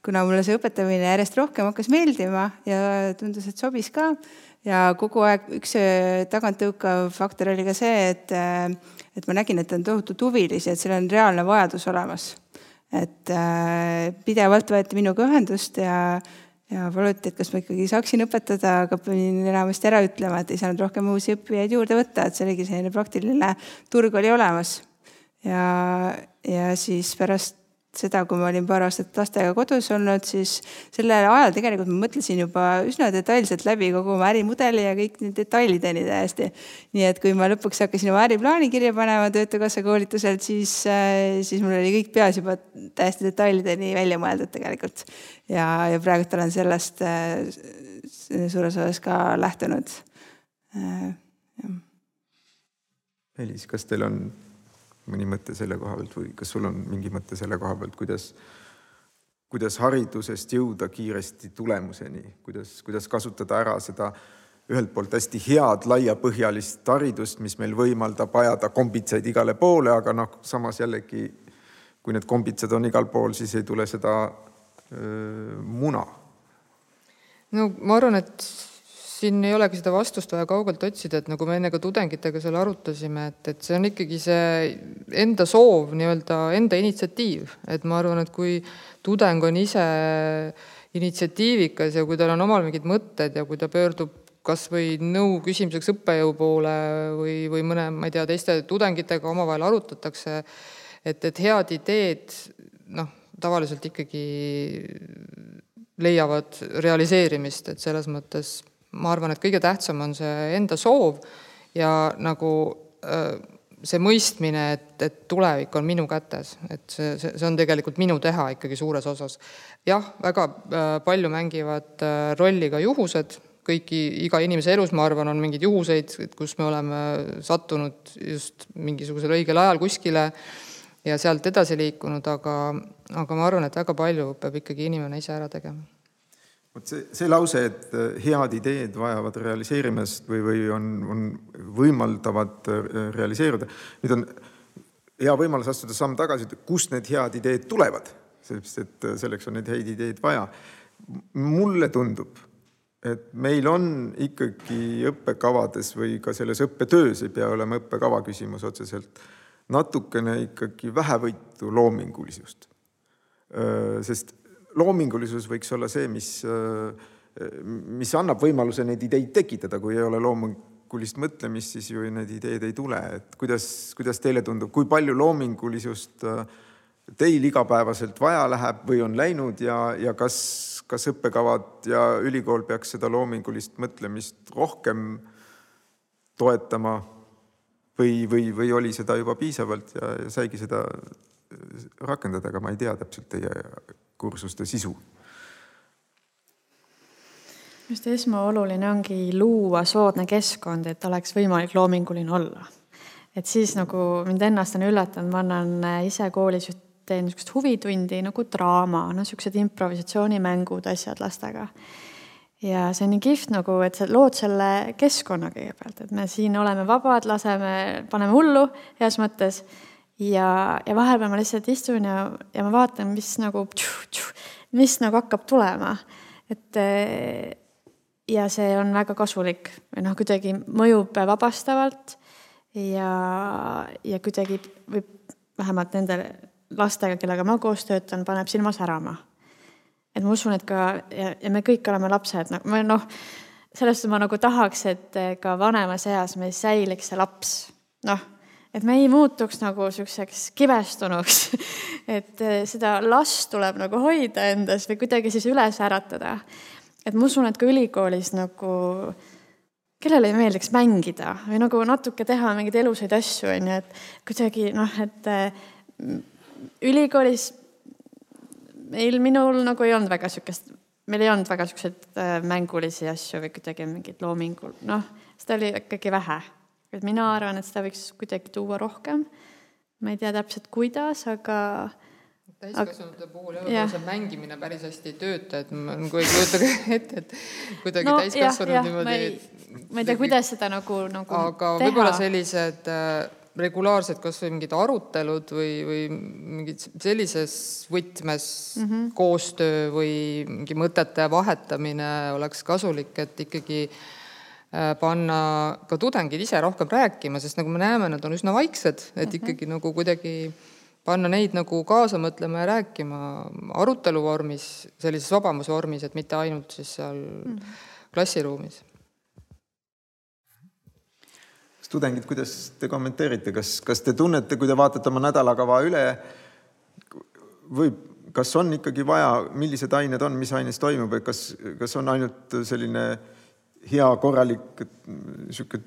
kuna mulle see õpetamine järjest rohkem hakkas meeldima ja tundus, et sobis ka ja kogu aeg üks taganttõukav faktor oli ka see, et, et ma nägin, et on tohutult huvilisi, et seal on reaalne vajadus olemas. et pidevalt võeti minuga ühendust ja ja paluti, et kas ma ikkagi saaksin õpetada, aga pidin enamasti ära ütlema, et ei saanud rohkem uusi õppijaid juurde võtta, et see oligi selline praktiline turg oli olemas. ja, ja siis pärast seda, kui ma olin paar aastat lastega kodus olnud, siis sellel ajal tegelikult ma mõtlesin juba üsna detailselt läbi kogu oma ärimudeli ja kõik need detailideni täiesti. nii et kui ma lõpuks hakkasin oma äriplaani kirja panema Töötukassa koolituselt, siis, äh, siis mul oli kõik peas juba täiesti detailideni välja mõeldud tegelikult. ja, ja praegult olen sellest äh, suures osas ka lähtunud. Äh, Meelis, kas teil on mõni mõte selle koha pealt või kas sul on mingi mõte selle koha pealt, kuidas, kuidas haridusest jõuda kiiresti tulemuseni, kuidas, kuidas kasutada ära seda ühelt poolt hästi head laiapõhjalist haridust, mis meil võimaldab ajada kombitsaid igale poole, aga noh, samas jällegi kui need kombitsad on igal pool, siis ei tule seda öö, muna. no ma arvan, et siin ei olegi seda vastust vaja kaugelt otsida, et nagu me enne ka tudengitega seal arutasime, et, et see on ikkagi see enda soov, nii-öelda enda initsiatiiv, et ma arvan, et kui tudeng on ise initsiatiivikas ja kui tal on omal mingid mõtted ja kui ta pöördub kas või nõu küsimiseks õppejõu poole või, või mõne, ma ei tea, teiste tudengitega omavahel arutatakse, et, et head ideed noh, tavaliselt ikkagi leiavad realiseerimist, et selles mõttes ma arvan, et kõige tähtsam on see enda soov ja nagu äh, see mõistmine, et, et tulevik on minu kätes, et see, see, see on tegelikult minu teha ikkagi suures osas. jah, väga äh, palju mängivad äh, rolli ka juhused, kõiki, iga inimese elus, ma arvan, on mingeid juhuseid, kus me oleme sattunud just mingisugusel õigel ajal kuskile ja sealt edasi liikunud, aga, aga ma arvan, et väga palju peab ikkagi inimene ise ära tegema vot see, see lause, et äh, head ideed vajavad realiseerimist või, või on, on, võimaldavad äh, realiseeruda. nüüd on hea võimalus astuda samm tagasi, et kust need head ideed tulevad, sellepärast et äh, selleks on neid häid ideid vaja. mulle tundub, et meil on ikkagi õppekavades või ka selles õppetöös ei pea olema õppekava küsimus otseselt, natukene ikkagi vähevõitu loomingulisust. sest loomingulisus võiks olla see, mis, mis annab võimaluse neid ideid tekitada, kui ei ole loomingulist mõtlemist, siis ju need ideed ei tule, et kuidas, kuidas teile tundub, kui palju loomingulisust teil igapäevaselt vaja läheb või on läinud ja, ja kas, kas õppekavad ja ülikool peaks seda loomingulist mõtlemist rohkem toetama või, või, või oli seda juba piisavalt ja, ja saigi seda rakendada, aga ma ei tea täpselt teie kursuste sisu? just esmaoluline ongi luua soodne keskkond, et oleks võimalik loominguline olla. et siis nagu mind ennast on üllatanud, ma annan äh, ise koolis teen niisugust huvitundi nagu draama, noh, niisugused improvisatsioonimängud, asjad lastega. ja see on nii kihvt nagu, et sa lood selle keskkonna kõigepealt, et me siin oleme vabad, laseme, paneme hullu heas mõttes ja, ja vahepeal ma lihtsalt istun ja, ja ma vaatan, mis nagu, mis nagu hakkab tulema. et ja see on väga kasulik või noh, kuidagi mõjub vabastavalt ja, ja kuidagi võib vähemalt nende lastega, kellega ma koos töötan, paneb silma särama. et ma usun, et ka ja, ja me kõik oleme lapsed, noh, ma noh, selles suhtes ma nagu tahaks, et ka vanemas eas meil säiliks see laps, noh et me ei muutuks nagu niisuguseks kibestunuks et eh, seda last tuleb nagu hoida endas või kuidagi siis üles äratada. et ma usun, et ka ülikoolis nagu, kellele ei meeldiks mängida või nagu natuke teha mingeid elusaid asju, on ju, et kuidagi noh, et eh, ülikoolis meil, minul nagu ei olnud väga niisugust, meil ei olnud väga niisuguseid eh, mängulisi asju või kuidagi mingeid loomingul, noh, seda oli ikkagi vähe et mina arvan, et seda võiks kuidagi tuua rohkem. ma ei tea täpselt, kuidas, aga täiskasvanute puhul jah, see mängimine päris hästi ei tööta, et ma nagu ei kujuta ette, et kuidagi no, täiskasvanud niimoodi. ma ei, ma ei tea, kuidas seda nagu, nagu aga võib-olla sellised äh, regulaarsed kasvõi mingid arutelud või, või mingid sellises võtmes mm -hmm. koostöö või mingi mõtete vahetamine oleks kasulik, et ikkagi Äh, panna ka tudengid ise rohkem rääkima, sest nagu me näeme, nad on üsna vaiksed, et -hmm. ikkagi nagu kuidagi panna neid nagu kaasa mõtlema ja rääkima arutelu vormis, sellises vabamuse vormis, et mitte ainult siis seal mm. klassiruumis. tudengid, kuidas te kommenteerite, kas, kas te tunnete, kui te vaatate oma nädalakava üle või kas on ikkagi vaja, millised ained on, mis aines toimub, et kas, kas on ainult selline hea korralik niisugune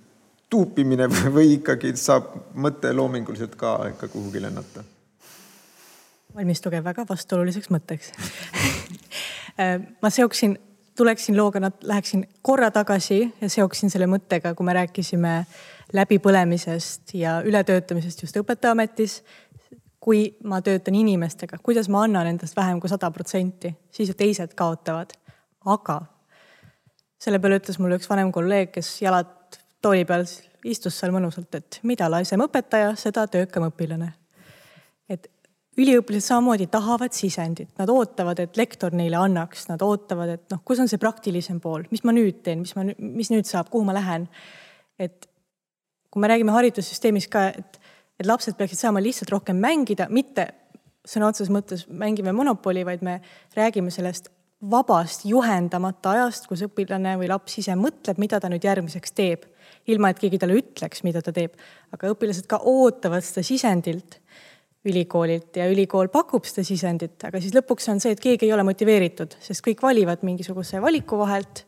tuupimine või ikkagi saab mõte loominguliselt ka ikka kuhugi lennata? valmistuge väga vastuoluliseks mõtteks ma seoksin, tuleksin looga, läheksin korra tagasi ja seoksin selle mõttega, kui me rääkisime läbipõlemisest ja ületöötamisest just õpetajaametis. kui ma töötan inimestega, kuidas ma annan endast vähem kui sada protsenti, siis ju teised kaotavad. aga selle peale ütles mulle üks vanem kolleeg, kes jalad tooli peal istus seal mõnusalt, et mida laisem õpetaja, seda töökam õpilane. et üliõpilased samamoodi tahavad sisendit, nad ootavad, et lektor neile annaks, nad ootavad, et noh, kus on see praktilisem pool, mis ma nüüd teen, mis ma, mis nüüd saab, kuhu ma lähen. et kui me räägime haridussüsteemis ka, et, et lapsed peaksid saama lihtsalt rohkem mängida, mitte sõna otseses mõttes mängime monopoli, vaid me räägime sellest vabast juhendamata ajast, kus õpilane või laps ise mõtleb, mida ta nüüd järgmiseks teeb, ilma et keegi talle ütleks, mida ta teeb. aga õpilased ka ootavad seda sisendilt ülikoolilt ja ülikool pakub seda sisendit, aga siis lõpuks on see, et keegi ei ole motiveeritud, sest kõik valivad mingisuguse valiku vahelt.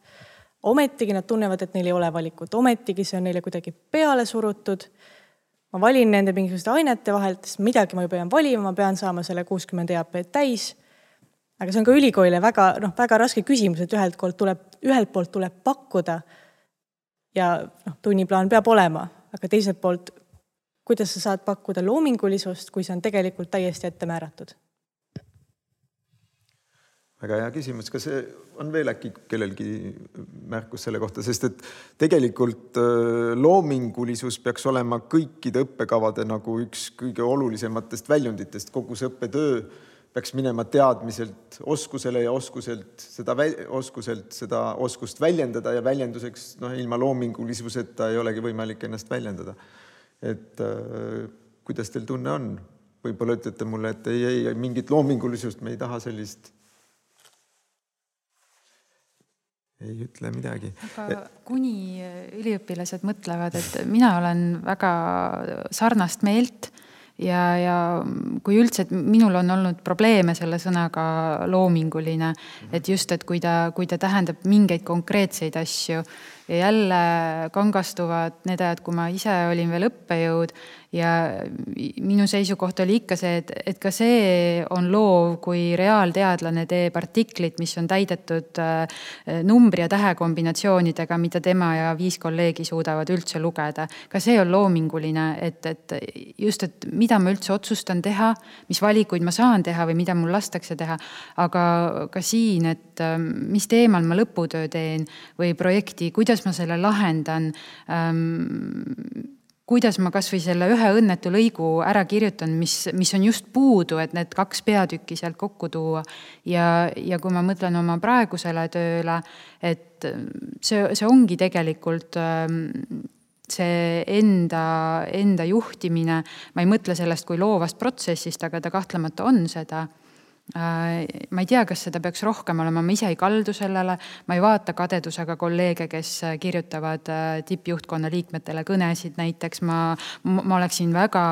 ometigi nad tunnevad, et neil ei ole valikut, ometigi see on neile kuidagi peale surutud. ma valin nende mingisuguste ainete vahelt, sest midagi ma ju pean valima, ma pean saama selle kuuskümmend EAP-d täis aga see on ka ülikoolile väga noh, väga raske küsimus, et ühelt poolt tuleb, ühelt poolt tuleb pakkuda ja noh, tunniplaan peab olema, aga teiselt poolt, kuidas sa saad pakkuda loomingulisust, kui see on tegelikult täiesti ette määratud? väga hea küsimus, kas on veel äkki kellelgi märkus selle kohta, sest et tegelikult äh, loomingulisus peaks olema kõikide õppekavade nagu üks kõige olulisematest väljunditest, kogu see õppetöö peaks minema teadmiselt oskusele ja oskuselt seda, oskuselt seda oskust väljendada ja väljenduseks noh, ilma loomingulisuseta ei olegi võimalik ennast väljendada. et äh, kuidas teil tunne on? võib-olla ütlete mulle, et ei, ei, mingit loomingulisust me ei taha sellist. ei ütle midagi. aga kuni üliõpilased mõtlevad, et mina olen väga sarnast meelt ja, ja kui üldse, et minul on olnud probleeme selle sõnaga loominguline, et just, et kui ta, kui ta tähendab mingeid konkreetseid asju ja jälle kangastuvad need ajad, kui ma ise olin veel õppejõud ja minu seisukoht oli ikka see, et, et ka see on loov, kui reaalteadlane teeb artiklit, mis on täidetud äh, numbri ja tähekombinatsioonidega, mida tema ja viis kolleegi suudavad üldse lugeda. ka see on loominguline, et, et just, et mida ma üldse otsustan teha, mis valikuid ma saan teha või mida mul lastakse teha. aga ka siin, et äh, mis teemal ma lõputöö teen või projekti, kuidas ma selle lahendan ähm, kuidas ma kasvõi selle ühe õnnetu lõigu ära kirjutan, mis, mis on just puudu, et need kaks peatükki sealt kokku tuua. ja, ja kui ma mõtlen oma praegusele tööle, et see, see ongi tegelikult ähm, see enda, enda juhtimine, ma ei mõtle sellest kui loovast protsessist, aga ta kahtlemata on seda ma ei tea, kas seda peaks rohkem olema, ma ise ei kaldu sellele, ma ei vaata kadedusega kolleege, kes äh, kirjutavad äh, tippjuhtkonna liikmetele kõnesid näiteks, ma, ma oleksin väga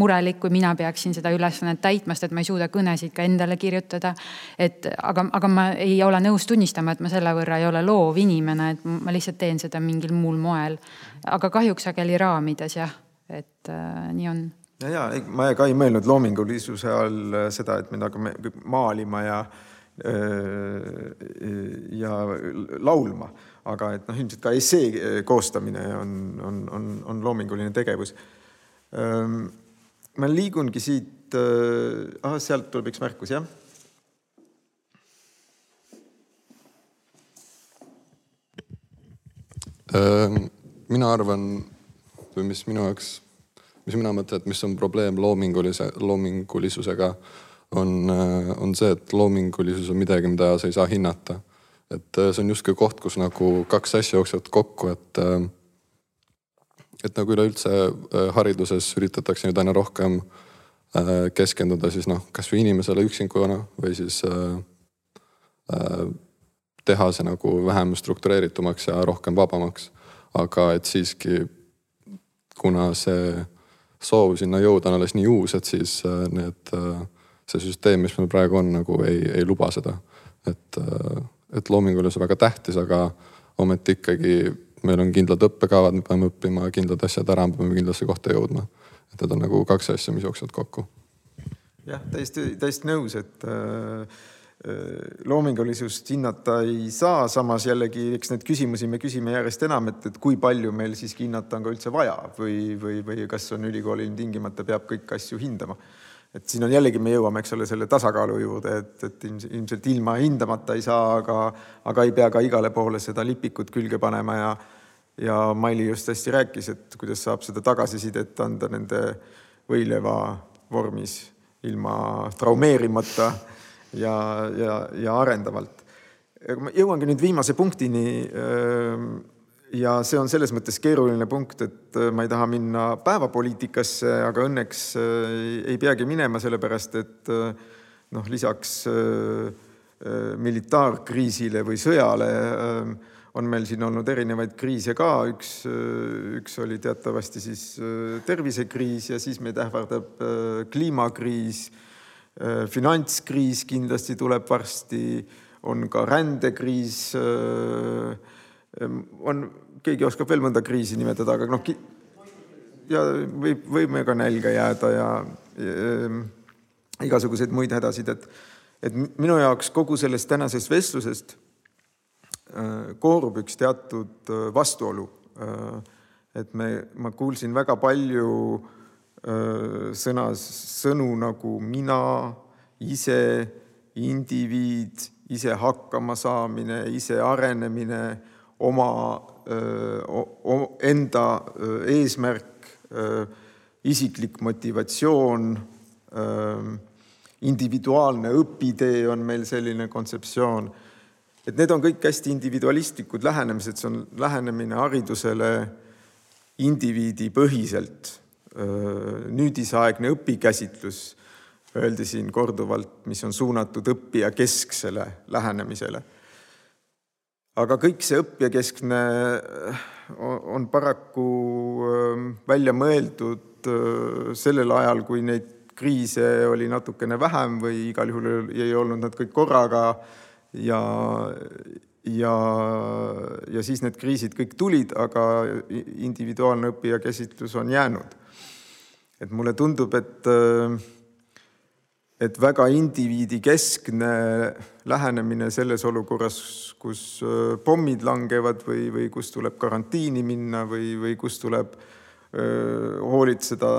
murelik, kui mina peaksin seda ülesannet täitma, sest et ma ei suuda kõnesid ka endale kirjutada. et aga, aga ma ei ole nõus tunnistama, et ma selle võrra ei ole loov inimene, et ma lihtsalt teen seda mingil muul moel. aga kahjuks sageli raamides jah, et äh, nii on ja, ja ma ka ei mõelnud loomingulisuse all äh, seda, et me hakkame maalima ja äh, ja laulma, aga et noh, ilmselt ka essee äh, koostamine on, on, on, on loominguline tegevus. Ma liigungi siit, ahah, sealt tuleb üks märkus, jah mina arvan või mis minu jaoks mis mina mõtlen, et mis on probleem loomingulise, loomingulisusega, on, äh, on see, et loomingulisus on midagi, mida sa ei saa hinnata. et äh, see on justkui koht, kus nagu kaks asja jooksevad kokku, et äh, et nagu üleüldse hariduses üritatakse nüüd aina rohkem keskenduda siis noh, kasvõi inimesele üksinkuna või siis teha see nagu vähem struktureeritumaks ja rohkem vabamaks. aga et siiski, kuna see soov sinna jõuda on alles nii uus, et siis need, see süsteem, mis meil praegu on, nagu ei, ei luba seda. et, et loomingulisus on väga tähtis, aga ometi ikkagi meil on kindlad õppekavad, me peame õppima kindlad asjad ära, me peame kindlasse kohta jõudma. et need on nagu kaks asja, mis jooksevad kokku. jah, täiesti, täiesti nõus, et äh, äh, loomingulisust hinnata ei saa, samas jällegi, eks neid küsimusi me küsime järjest enam, et, et kui palju meil siiski hinnata on ka üldse vaja või, või, või kas on ülikoolil tingimata peab kõiki asju hindama. Et siin on jällegi, me jõuame, eks ole, selle tasakaalu juurde, et, et ilmselt ilma hindamata ei saa, aga, aga ei pea ka igale poole seda lipikut külge panema ja ja Maili just hästi rääkis, et kuidas saab seda tagasisidet anda nende võileiva vormis ilma traumeerimata ja, ja, ja arendavalt. ma jõuangi nüüd viimase punktini ja see on selles mõttes keeruline punkt, et ma ei taha minna päevapoliitikasse, aga õnneks ei peagi minema, sellepärast et noh, lisaks militaarkriisile või sõjale on meil siin olnud erinevaid kriise ka, üks, üks oli teatavasti siis tervisekriis ja siis meid ähvardab kliimakriis, finantskriis kindlasti tuleb varsti, on ka rändekriis Ehm, on, keegi oskab veel mõnda kriisi nimetada, aga noh, ja võib, võime ka nälga jääda ja, ja ehm, igasuguseid muid hädasid, et, et minu jaoks kogu sellest tänasest vestlusest äh, koorub üks teatud äh, vastuolu. Äh, et me, ma kuulsin väga palju sõnas, sõnu nagu mina, ise, indiviid, ise hakkama saamine, ise arenemine oma enda eesmärk, isiklik motivatsioon, individuaalne õpitee on meil selline kontseptsioon. et need on kõik hästi individualistlikud lähenemised, see on lähenemine haridusele indiviidipõhiselt. Nüüdisaegne õpikäsitlus, öeldi siin korduvalt, mis on suunatud õppija kesksele lähenemisele aga kõik see õppijakeskne äh, on paraku ähm, välja mõeldud äh, sellel ajal, kui neid kriise oli natukene vähem või igal juhul ei olnud nad kõik korraga ja, ja, ja siis need kriisid kõik tulid, aga individuaalne õppija käsitlus on jäänud. Et mulle tundub, et äh, et väga indiviidikeskne lähenemine selles olukorras, kus äh, pommid langevad või, või kus tuleb karantiini minna või, või kus tuleb öö, äh, hoolitseda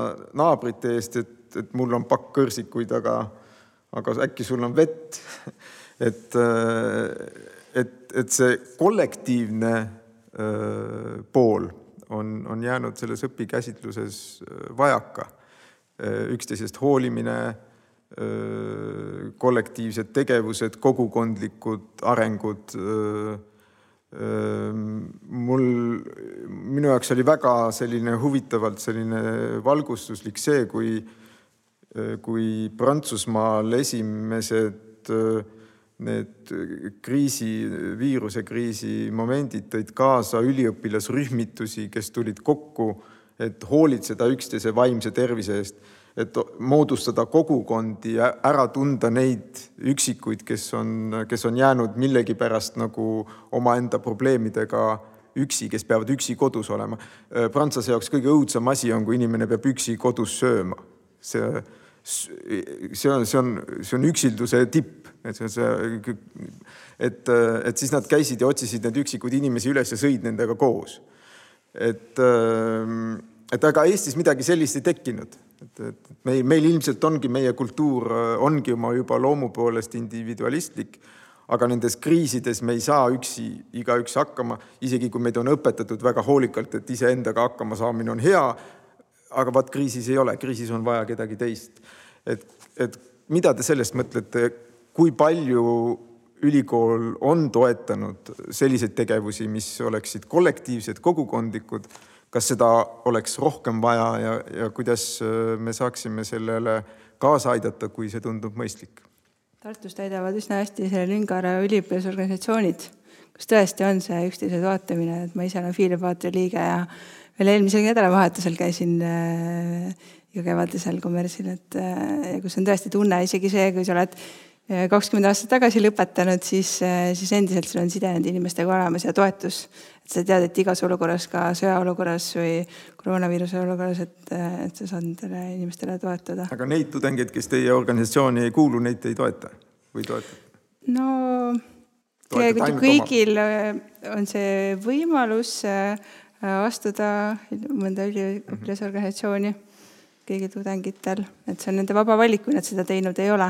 naabrite eest, et, et mul on pakk kõrsikuid, aga, aga äkki sul on vett. et, et, et see kollektiivne öö, pool on, on jäänud selles õpikäsitluses vajaka. üksteisest hoolimine kollektiivsed tegevused, kogukondlikud arengud. mul, minu jaoks oli väga selline huvitavalt selline valgustuslik see, kui, kui Prantsusmaal esimesed need kriisi, viirusekriisi momendid tõid kaasa üliõpilasrühmitusi, kes tulid kokku, et hoolitseda üksteise vaimse tervise eest et moodustada kogukondi ja ära tunda neid üksikuid, kes on, kes on jäänud millegipärast nagu omaenda probleemidega üksi, kes peavad üksi kodus olema. prantslase jaoks kõige õudsem asi on, kui inimene peab üksi kodus sööma. see, see on, see on, see on üksilduse tipp, et see, et, et siis nad käisid ja otsisid neid üksikuid inimesi üles ja sõid nendega koos. et, et aga Eestis midagi sellist ei tekkinud et, et meil, meil ilmselt ongi, meie kultuur ongi oma juba loomu poolest individualistlik, aga nendes kriisides me ei saa üksi igaüks hakkama, isegi kui meid on õpetatud väga hoolikalt, et iseendaga hakkama saamine on hea. aga vaat kriisis ei ole, kriisis on vaja kedagi teist. et, et mida te sellest mõtlete, kui palju ülikool on toetanud selliseid tegevusi, mis oleksid kollektiivsed, kogukondlikud? Kas seda oleks rohkem vaja ja, ja kuidas äh, me saaksime sellele kaasa aidata, kui see tundub mõistlik? Tartus täidavad üsna hästi selle lünga ära üliõpilasorganisatsioonid, kus tõesti on see üksteise toetamine, et ma ise olen Fiilipaatri liige ja veel eelmisel nädalavahetusel käisin äh, iga kevadisel kommertsil, et äh, kus on tõesti tunne isegi see, kui sa oled kakskümmend aastat tagasi lõpetanud, siis, siis endiselt sul on side nende inimestega olemas ja toetus. et sa tead, et igas olukorras, ka sõjaolukorras või koroonaviiruse olukorras, et, et sa saad nendele inimestele toetuda. aga neid tudengeid, kes teie organisatsiooni ei kuulu, neid ei toeta või toetate? no tegelikult kõigil oma... on see võimalus äh, astuda mõnda üliõpilasorganisatsiooni mm -hmm kõigil tudengitel, et see on nende vaba valik, kui nad seda teinud ei ole.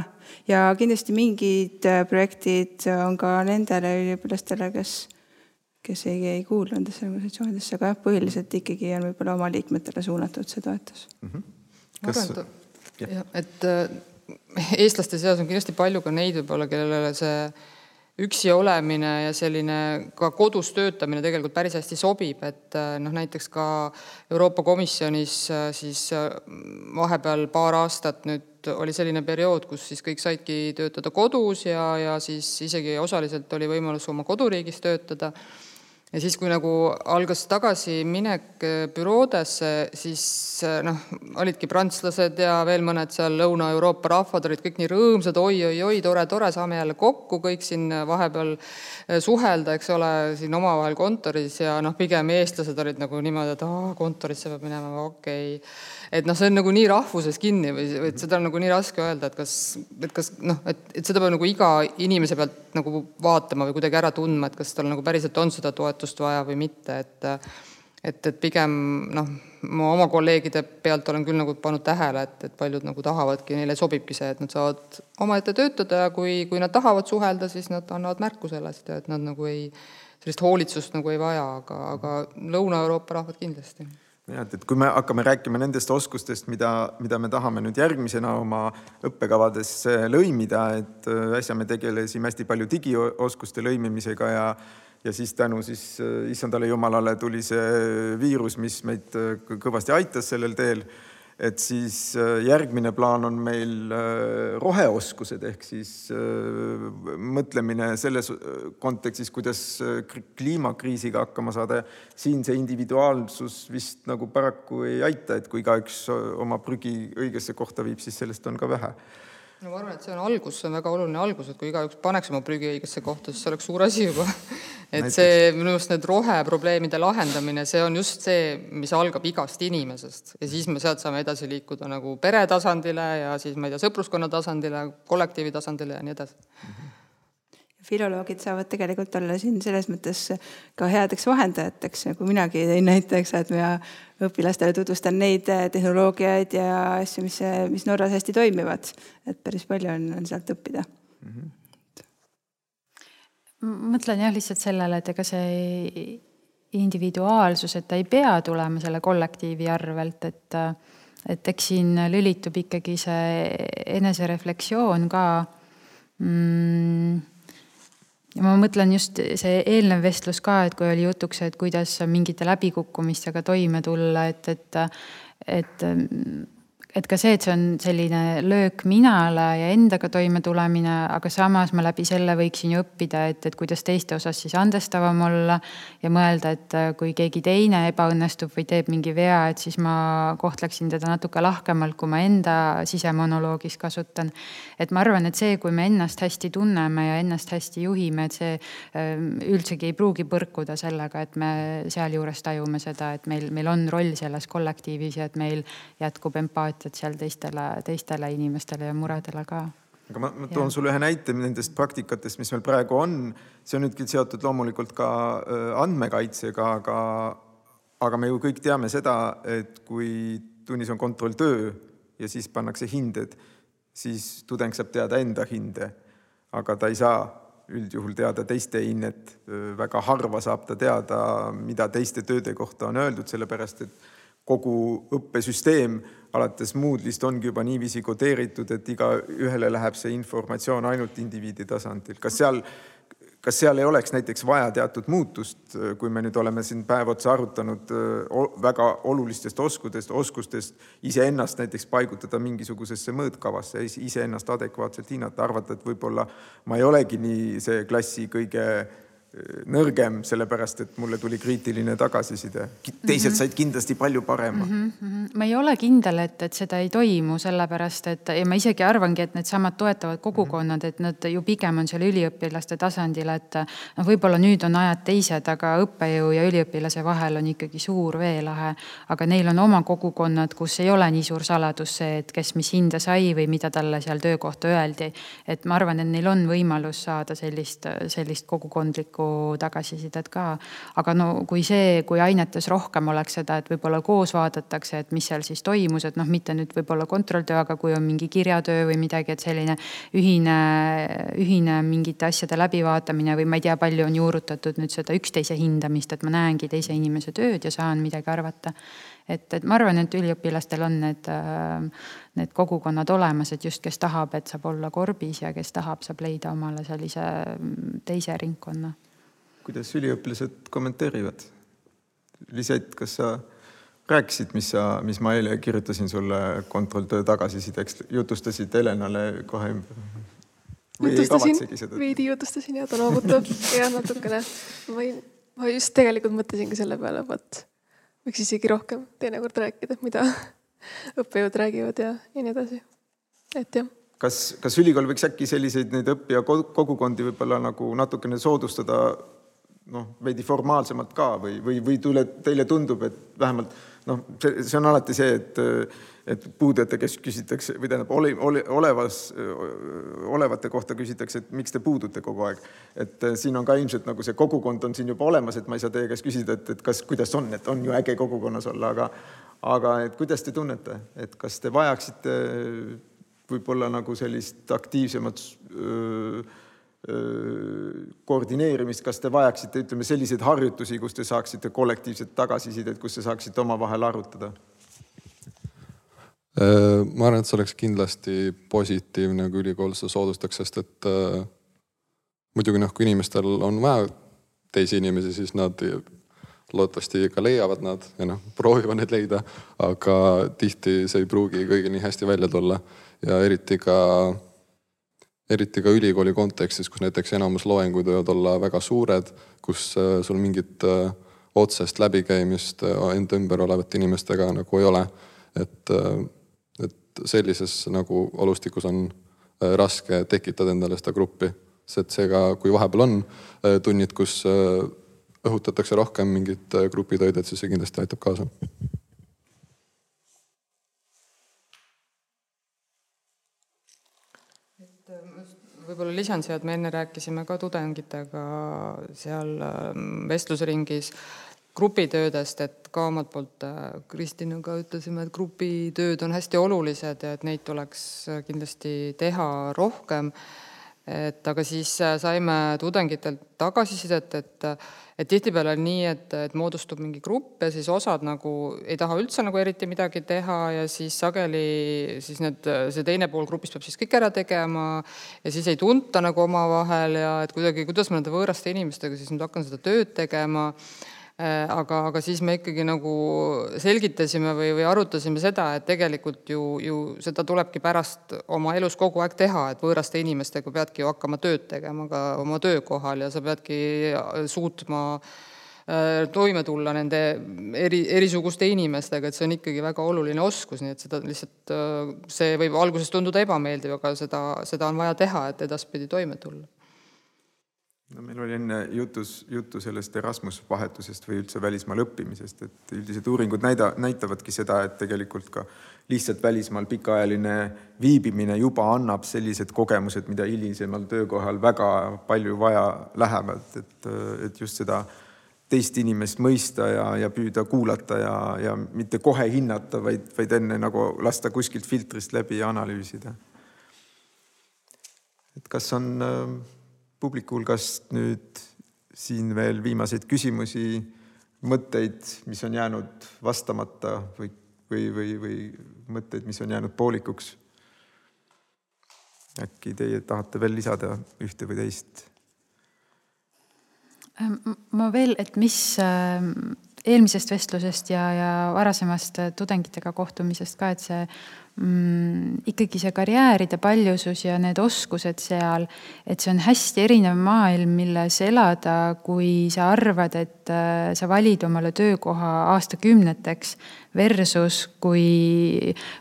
ja kindlasti mingid äh, projektid on ka nendele üliõpilastele, kes, kes ei, ei kuulu nendesse organisatsioonidesse, aga jah, põhiliselt ikkagi on võib-olla oma liikmetele suunatud see toetus mm. -hmm. Kas... arvan, et, et äh, eestlaste seas on kindlasti palju ka neid võib-olla, kellele see üksi olemine ja selline ka kodus töötamine tegelikult päris hästi sobib, et äh, noh, näiteks ka Euroopa Komisjonis äh, siis äh, vahepeal paar aastat nüüd oli selline periood, kus siis kõik saidki töötada kodus ja, ja siis isegi osaliselt oli võimalus oma koduriigis töötada ja siis, kui nagu algas tagasiminek äh, büroodesse, siis äh, noh, olidki prantslased ja veel mõned seal Lõuna-Euroopa rahvad olid kõik nii rõõmsad oi,, oi-oi-oi, tore, tore, saame jälle kokku kõik siin vahepeal äh, suhelda, eks ole, siin omavahel kontoris. Ja noh, pigem eestlased olid nagu niimoodi, et aa, kontorisse peab minema, okei. okay et noh, see on nagu nii rahvuses kinni või, et seda on nagu nii raske öelda, et kas, et kas noh, et, et seda peab nagu iga inimese pealt nagu vaatama või kuidagi ära tundma, et kas tal nagu päriselt on seda toetust vaja või mitte, et et, et pigem noh, ma oma kolleegide pealt olen küll nagu pannud tähele, et, et paljud nagu tahavadki, neile sobibki see, et nad saavad omaette töötada ja kui, kui nad tahavad suhelda, siis nad annavad märku sellest ja et nad nagu ei, sellist hoolitsust nagu ei vaja, aga, aga Lõuna-Euroopa rahvad kindlasti jah, et, et kui me hakkame rääkima nendest oskustest, mida, mida me tahame nüüd järgmisena oma õppekavadesse lõimida, et äh, äsja me tegelesime hästi palju digioskuste lõimimisega ja ja siis tänu siis äh, issandale jumalale tuli see viirus, mis meid äh, kõvasti aitas sellel teel et siis äh, järgmine plaan on meil äh, roheoskused ehk siis äh, mõtlemine selles kontekstis, kuidas kliimakriisiga hakkama saada. siin see individuaalsus vist nagu paraku ei aita, et kui igaüks oma prügi õigesse kohta viib, siis sellest on ka vähe no ma arvan, et see on algus, see on väga oluline algus, et kui igaüks paneks oma prügi õigesse kohta, siis see oleks suur asi juba et Näiteks. see minu arust need roheprobleemide lahendamine, see on just see, mis algab igast inimesest ja siis me sealt saame edasi liikuda nagu pere tasandile ja siis ma ei tea, sõpruskonna tasandile, kollektiivi tasandile ja nii edasi mm. -hmm filoloogid saavad tegelikult olla siin selles mõttes ka headeks vahendajateks, nagu minagi tõin näiteks, et ma õpilastele tutvustan neid tehnoloogiaid ja asju, mis, mis Norras hästi toimivad. et päris palju on, on sealt õppida mm. -hmm. mõtlen jah lihtsalt sellele, et ega see individuaalsus, et ta ei pea tulema selle kollektiivi arvelt, et et eks siin lülitub ikkagi see enesereflektsioon ka mm, ja ma mõtlen just see eelnev vestlus ka, et kui oli jutuks, et kuidas mingite läbikukkumistega toime tulla, et, et, et et ka see, et see on selline löök minale ja endaga toimetulemine, aga samas ma läbi selle võiksin ju õppida, et, et kuidas teiste osas siis andestavam olla ja mõelda, et äh, kui keegi teine ebaõnnestub või teeb mingi vea, et siis ma kohtleksin teda natuke lahkemalt, kui ma enda sisemonoloogis kasutan. et ma arvan, et see, kui me ennast hästi tunneme ja ennast hästi juhime, et see ähm, üldsegi ei pruugi põrkuda sellega, et me sealjuures tajume seda, et meil, meil on roll selles kollektiivis ja et meil jätkub empaatia empaatiat seal teistele, teistele inimestele ja muredele ka aga ma, ma toon sulle ühe näite nendest praktikatest, mis meil praegu on. see on nüüd küll seotud loomulikult ka äh, andmekaitsega, aga, aga me ju kõik teame seda, et kui tunnis on kontrolltöö ja siis pannakse hinded, siis tudeng saab teada enda hinde, aga ta ei saa üldjuhul teada teiste hinnet. Väga harva saab ta teada, mida teiste tööde kohta on öeldud, sellepärast et kogu õppesüsteem alates Moodle'ist ongi juba niiviisi kodeeritud, et igaühele läheb see informatsioon ainult indiviidi tasandil. kas seal, kas seal ei oleks näiteks vaja teatud muutust, kui me nüüd oleme siin päev otsa arutanud väga olulistest oskudest, oskustest iseennast näiteks paigutada mingisugusesse mõõtkavasse, iseennast adekvaatselt hinnata, arvata, et võib-olla ma ei olegi nii see klassi kõige nõrgem, sellepärast et mulle tuli kriitiline tagasiside. teised mhm. said kindlasti palju parema mm. -hmm. ma ei ole kindel, et, et seda ei toimu, sellepärast et ja ma isegi arvangi, et needsamad toetavad kogukonnad, et nad ju pigem on seal üliõpilaste tasandil, et noh, võib-olla nüüd on ajad teised, aga õppejõu ja üliõpilase vahel on ikkagi suur veelahe. aga neil on oma kogukonnad, kus ei ole nii suur saladus see, et kes mis hinde sai või mida talle seal töökohta öeldi. et ma arvan, et neil on võimalus saada sellist, sellist kogukondlikku nagu tagasisidet ka. aga no kui see, kui ainetes rohkem oleks seda, et võib-olla koos vaadatakse, et mis seal siis toimus, et noh, mitte nüüd võib-olla kontrolltöö, aga kui on mingi kirjatöö või midagi, et selline ühine, ühine mingite asjade läbivaatamine või ma ei tea, palju on juurutatud nüüd seda üksteise hindamist, et ma näengi teise inimese tööd ja saan midagi arvata et, et ma arvan, et üliõpilastel on need, need kogukonnad olemas, et just kes tahab, et saab olla korbis ja kes tahab, saab leida omale sellise teise ringkonna kuidas üliõpilased kommenteerivad? Liset, kas sa rääkisid, mis sa, mis ma eile kirjutasin sulle kontrolltöö tagasisideks, jutustasid Helenale kohe ümber? jutustasin, veidi jutustasin ja ta noogutab ja natukene. ma ei, ma just tegelikult mõtlesingi selle peale, vot võiks isegi rohkem teinekord rääkida, mida õppejõud räägivad ja, ja nii edasi. et jah kas, kas ülikool võiks äkki selliseid neid õppija kogukondi võib-olla nagu natukene soodustada noh, veidi formaalsemalt ka või, või, või tule, teile tundub, et vähemalt noh, see, see on alati see, et, et puudujate käest küsitakse või tähendab, ole, ole, olevas, olevate kohta küsitakse, et miks te puudute kogu aeg. et eh, siin on ka ilmselt nagu see kogukond on siin juba olemas, et ma ei saa teie käest küsida, et, et kas, kuidas on, et on ju äge kogukonnas olla, aga aga et kuidas te tunnete, et kas te vajaksite võib-olla nagu sellist aktiivsemat öö, koordineerimist, kas te vajaksite, ütleme, selliseid harjutusi, kus te saaksite kollektiivset tagasisidet, kus te saaksite omavahel arutada? ma arvan, et see oleks kindlasti positiivne, kui ülikool seda soodustaks, sest et äh, muidugi noh, kui inimestel on vaja teisi inimesi, siis nad loodetavasti ka leiavad nad ja noh, proovivad neid leida, aga tihti see ei pruugi kõigil nii hästi välja tulla ja eriti ka eriti ka ülikooli kontekstis, kus näiteks enamus loengud võivad olla väga suured, kus äh, sul mingit äh, otsest läbikäimist äh, enda ümber olevate inimestega nagu ei ole. et, et sellises nagu olustikus on raske tekitada endale seda gruppi, sest seega, kui vahepeal on tunnid, kus õhutatakse rohkem mingit grupitööd, et siis see kindlasti aitab kaasa võib-olla lisan siia, et me enne rääkisime ka tudengitega seal ähm, vestlusringis grupitöödest, et ka omalt poolt äh, Kristinaga ütlesime, et grupitööd on hästi olulised ja et neid tuleks kindlasti teha rohkem aga siis äh, saime tudengitelt tagasisidet, et, tihtipeale on nii, et, moodustub mingi grupp ja siis osad nagu ei taha üldse nagu eriti midagi teha ja siis sageli see teine pool grupist peab siis kõik ära tegema ja siis ei tunta nagu omavahel ja et kuidagi, kuidas ma nende võõraste inimestega siis nüüd hakkan seda tööd tegema aga, aga siis me ikkagi nagu selgitasime või, või arutasime seda, et tegelikult ju, ju seda tulebki pärast oma elus kogu aeg teha, et võõraste inimestega peadki ju hakkama tööd tegema ka oma töökohal ja sa peadki suutma äh, toime tulla nende eri, erisuguste inimestega, et see on ikkagi väga oluline oskus, nii et seda lihtsalt, äh, see võib alguses tunduda ebameeldiv, aga seda, seda on vaja teha, et edaspidi toime tulla no meil oli enne jutus, juttu sellest Erasmus vahetusest või üldse välismaal õppimisest, et üldised uuringud näida, näitavadki seda, et tegelikult ka lihtsalt välismaal pikaajaline viibimine juba annab sellised kogemused, mida hilisemal töökohal väga palju vaja lähevad, et, et just seda teist inimest mõista ja, ja püüda kuulata ja, ja mitte kohe hinnata, vaid, vaid enne nagu lasta kuskilt filtrist läbi ja analüüsida. et kas on äh, publiku hulgast nüüd siin veel viimaseid küsimusi, mõtteid, mis on jäänud vastamata või, või, või, või mõtteid, mis on jäänud poolikuks? äkki teie tahate veel lisada ühte või teist? ma veel, et mis eelmisest vestlusest ja, ja varasemast tudengitega kohtumisest ka, et see mm, ikkagi see karjääride paljusus ja need oskused seal, et see on hästi erinev maailm, milles elada, kui sa arvad, et äh, sa valid omale töökoha aastakümneteks versus kui,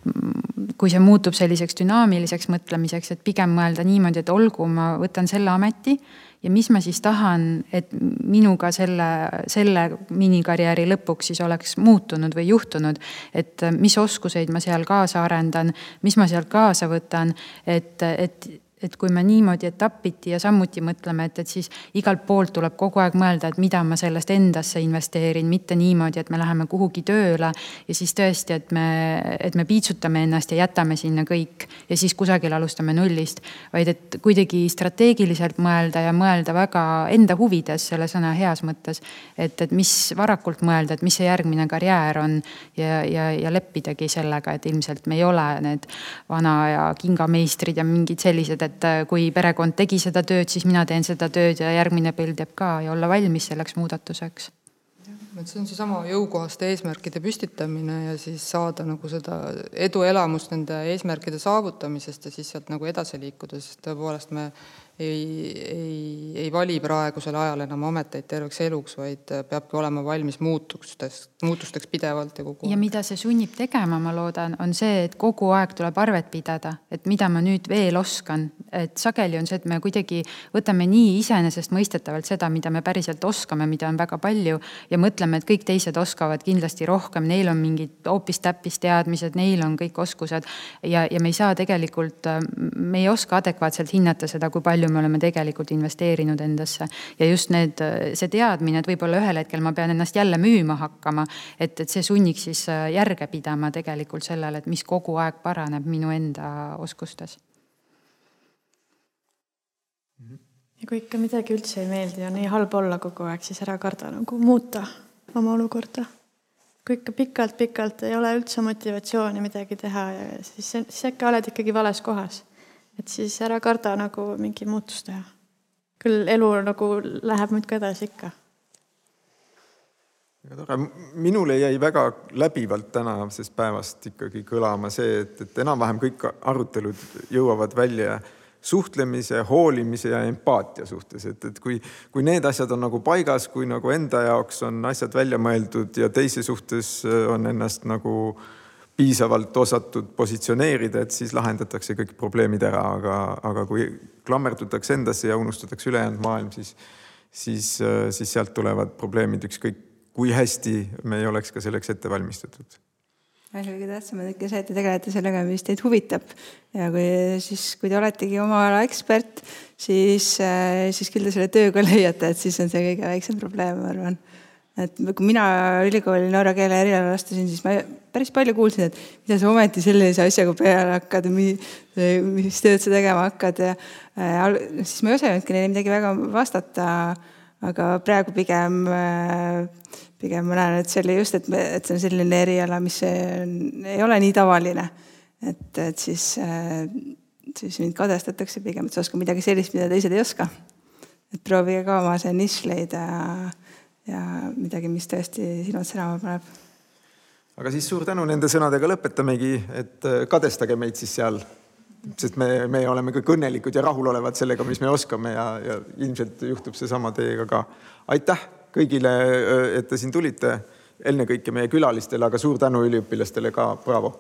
mm, kui see muutub selliseks dünaamiliseks mõtlemiseks, et pigem mõelda niimoodi, et olgu, ma võtan selle ameti ja mis ma siis tahan, et minuga selle, selle minikarjääri lõpuks siis oleks muutunud või juhtunud. et mis oskuseid ma seal kaasa arendan, mis ma sealt kaasa võtan, et, et et kui me niimoodi etapiti ja sammuti mõtleme, et, et siis igalt poolt tuleb kogu aeg mõelda, et mida ma sellest endasse investeerin, mitte niimoodi, et me läheme kuhugi tööle ja siis tõesti, et me, et me piitsutame ennast ja jätame sinna kõik ja siis kusagil alustame nullist. vaid et kuidagi strateegiliselt mõelda ja mõelda väga enda huvides selle sõna heas mõttes. et, et mis varakult mõelda, et mis see järgmine karjäär on ja, ja, ja leppidagi sellega, et ilmselt me ei ole need vana ja kingameistrid ja mingid sellised, et äh, kui perekond tegi seda tööd, siis mina teen seda tööd ja järgmine põld teeb ka ja olla valmis selleks muudatuseks. Et see on seesama jõukohaste eesmärkide püstitamine ja siis saada nagu seda eduelamust nende eesmärkide saavutamisest ja siis sealt nagu edasi liikuda, sest tõepoolest me ei, ei, ei vali praegusel ajal enam ameteid terveks eluks, vaid peabki olema valmis muutusteks, muutusteks pidevalt ja kogu aeg. ja mida see sunnib tegema, ma loodan, on see, et kogu aeg tuleb arvet pidada, et mida ma nüüd veel oskan. et sageli on see, et me kuidagi võtame nii iseenesestmõistetavalt seda, mida me päriselt oskame, mida on väga palju ja mõtleme, et kõik teised oskavad kindlasti rohkem, neil on mingid hoopis-täppis teadmised, neil on kõik oskused ja, ja me ei saa tegelikult, me ei oska adekvaatselt hinnata seda, kui palju me oleme tegelikult investeerinud endasse. ja just need, see teadmine, et võib-olla ühel hetkel ma pean ennast jälle müüma hakkama, et, et see sunniks siis äh, järge pidama tegelikult sellele, et mis kogu aeg paraneb minu enda oskustes. ja kui ikka midagi üldse ei meeldi ja nii halb olla kogu aeg, siis ära karda nagu muuta oma olukorda kui ikka pikalt-pikalt ei ole üldse motivatsiooni midagi teha ja siis, siis äkki oled ikkagi vales kohas et siis ära karda nagu mingi muutus teha. küll elu nagu läheb muudkui edasi ikka. väga tore, minule jäi väga läbivalt tänasest päevast ikkagi kõlama see, et, et enam-vähem kõik arutelud jõuavad välja suhtlemise, hoolimise ja empaatia suhtes, et, et kui, kui need asjad on nagu paigas, kui nagu enda jaoks on asjad välja mõeldud ja teise suhtes on ennast nagu äh, piisavalt osatud positsioneerida, et siis lahendatakse kõik probleemid ära, aga, aga kui klammerdutakse endasse ja unustatakse ülejäänud maailm, siis, siis, siis sealt tulevad probleemid, ükskõik kui hästi me ei oleks ka selleks ette valmistatud. Kõige tähtsam on ikka see, et te tegelete sellega, mis teid huvitab. Ja kui siis, kui te oletegi oma ala ekspert, siis, siis küll te selle töö ka leiate, et siis on see kõige väiksem probleem, ma arvan et kui mina ülikooli norra keele erialal astusin, siis ma päris palju kuulsin, et mida sa ometi sellise asjaga peale hakkad, mis tööd sa tegema hakkad ja äh, siis ma ei osanudki neile midagi väga vastata. aga praegu pigem, äh, pigem ma näen, et see oli just, et, et see on selline eriala, mis on, ei ole nii tavaline. et, et siis, äh, siis mind kadestatakse pigem, et sa oskad midagi sellist, mida teised ei oska. et proovige ka oma see nišš leida ja midagi, mis tõesti silmad särama paneb. aga siis suur tänu nende sõnadega lõpetamegi, et äh, kadestage meid siis seal, sest me, me oleme kõik õnnelikud ja rahulolevad sellega, mis me oskame ja, ja ilmselt juhtub seesama teiega ka. aitäh kõigile, äh, et te siin tulite, ennekõike meie külalistele, aga suur tänu üliõpilastele ka, braavo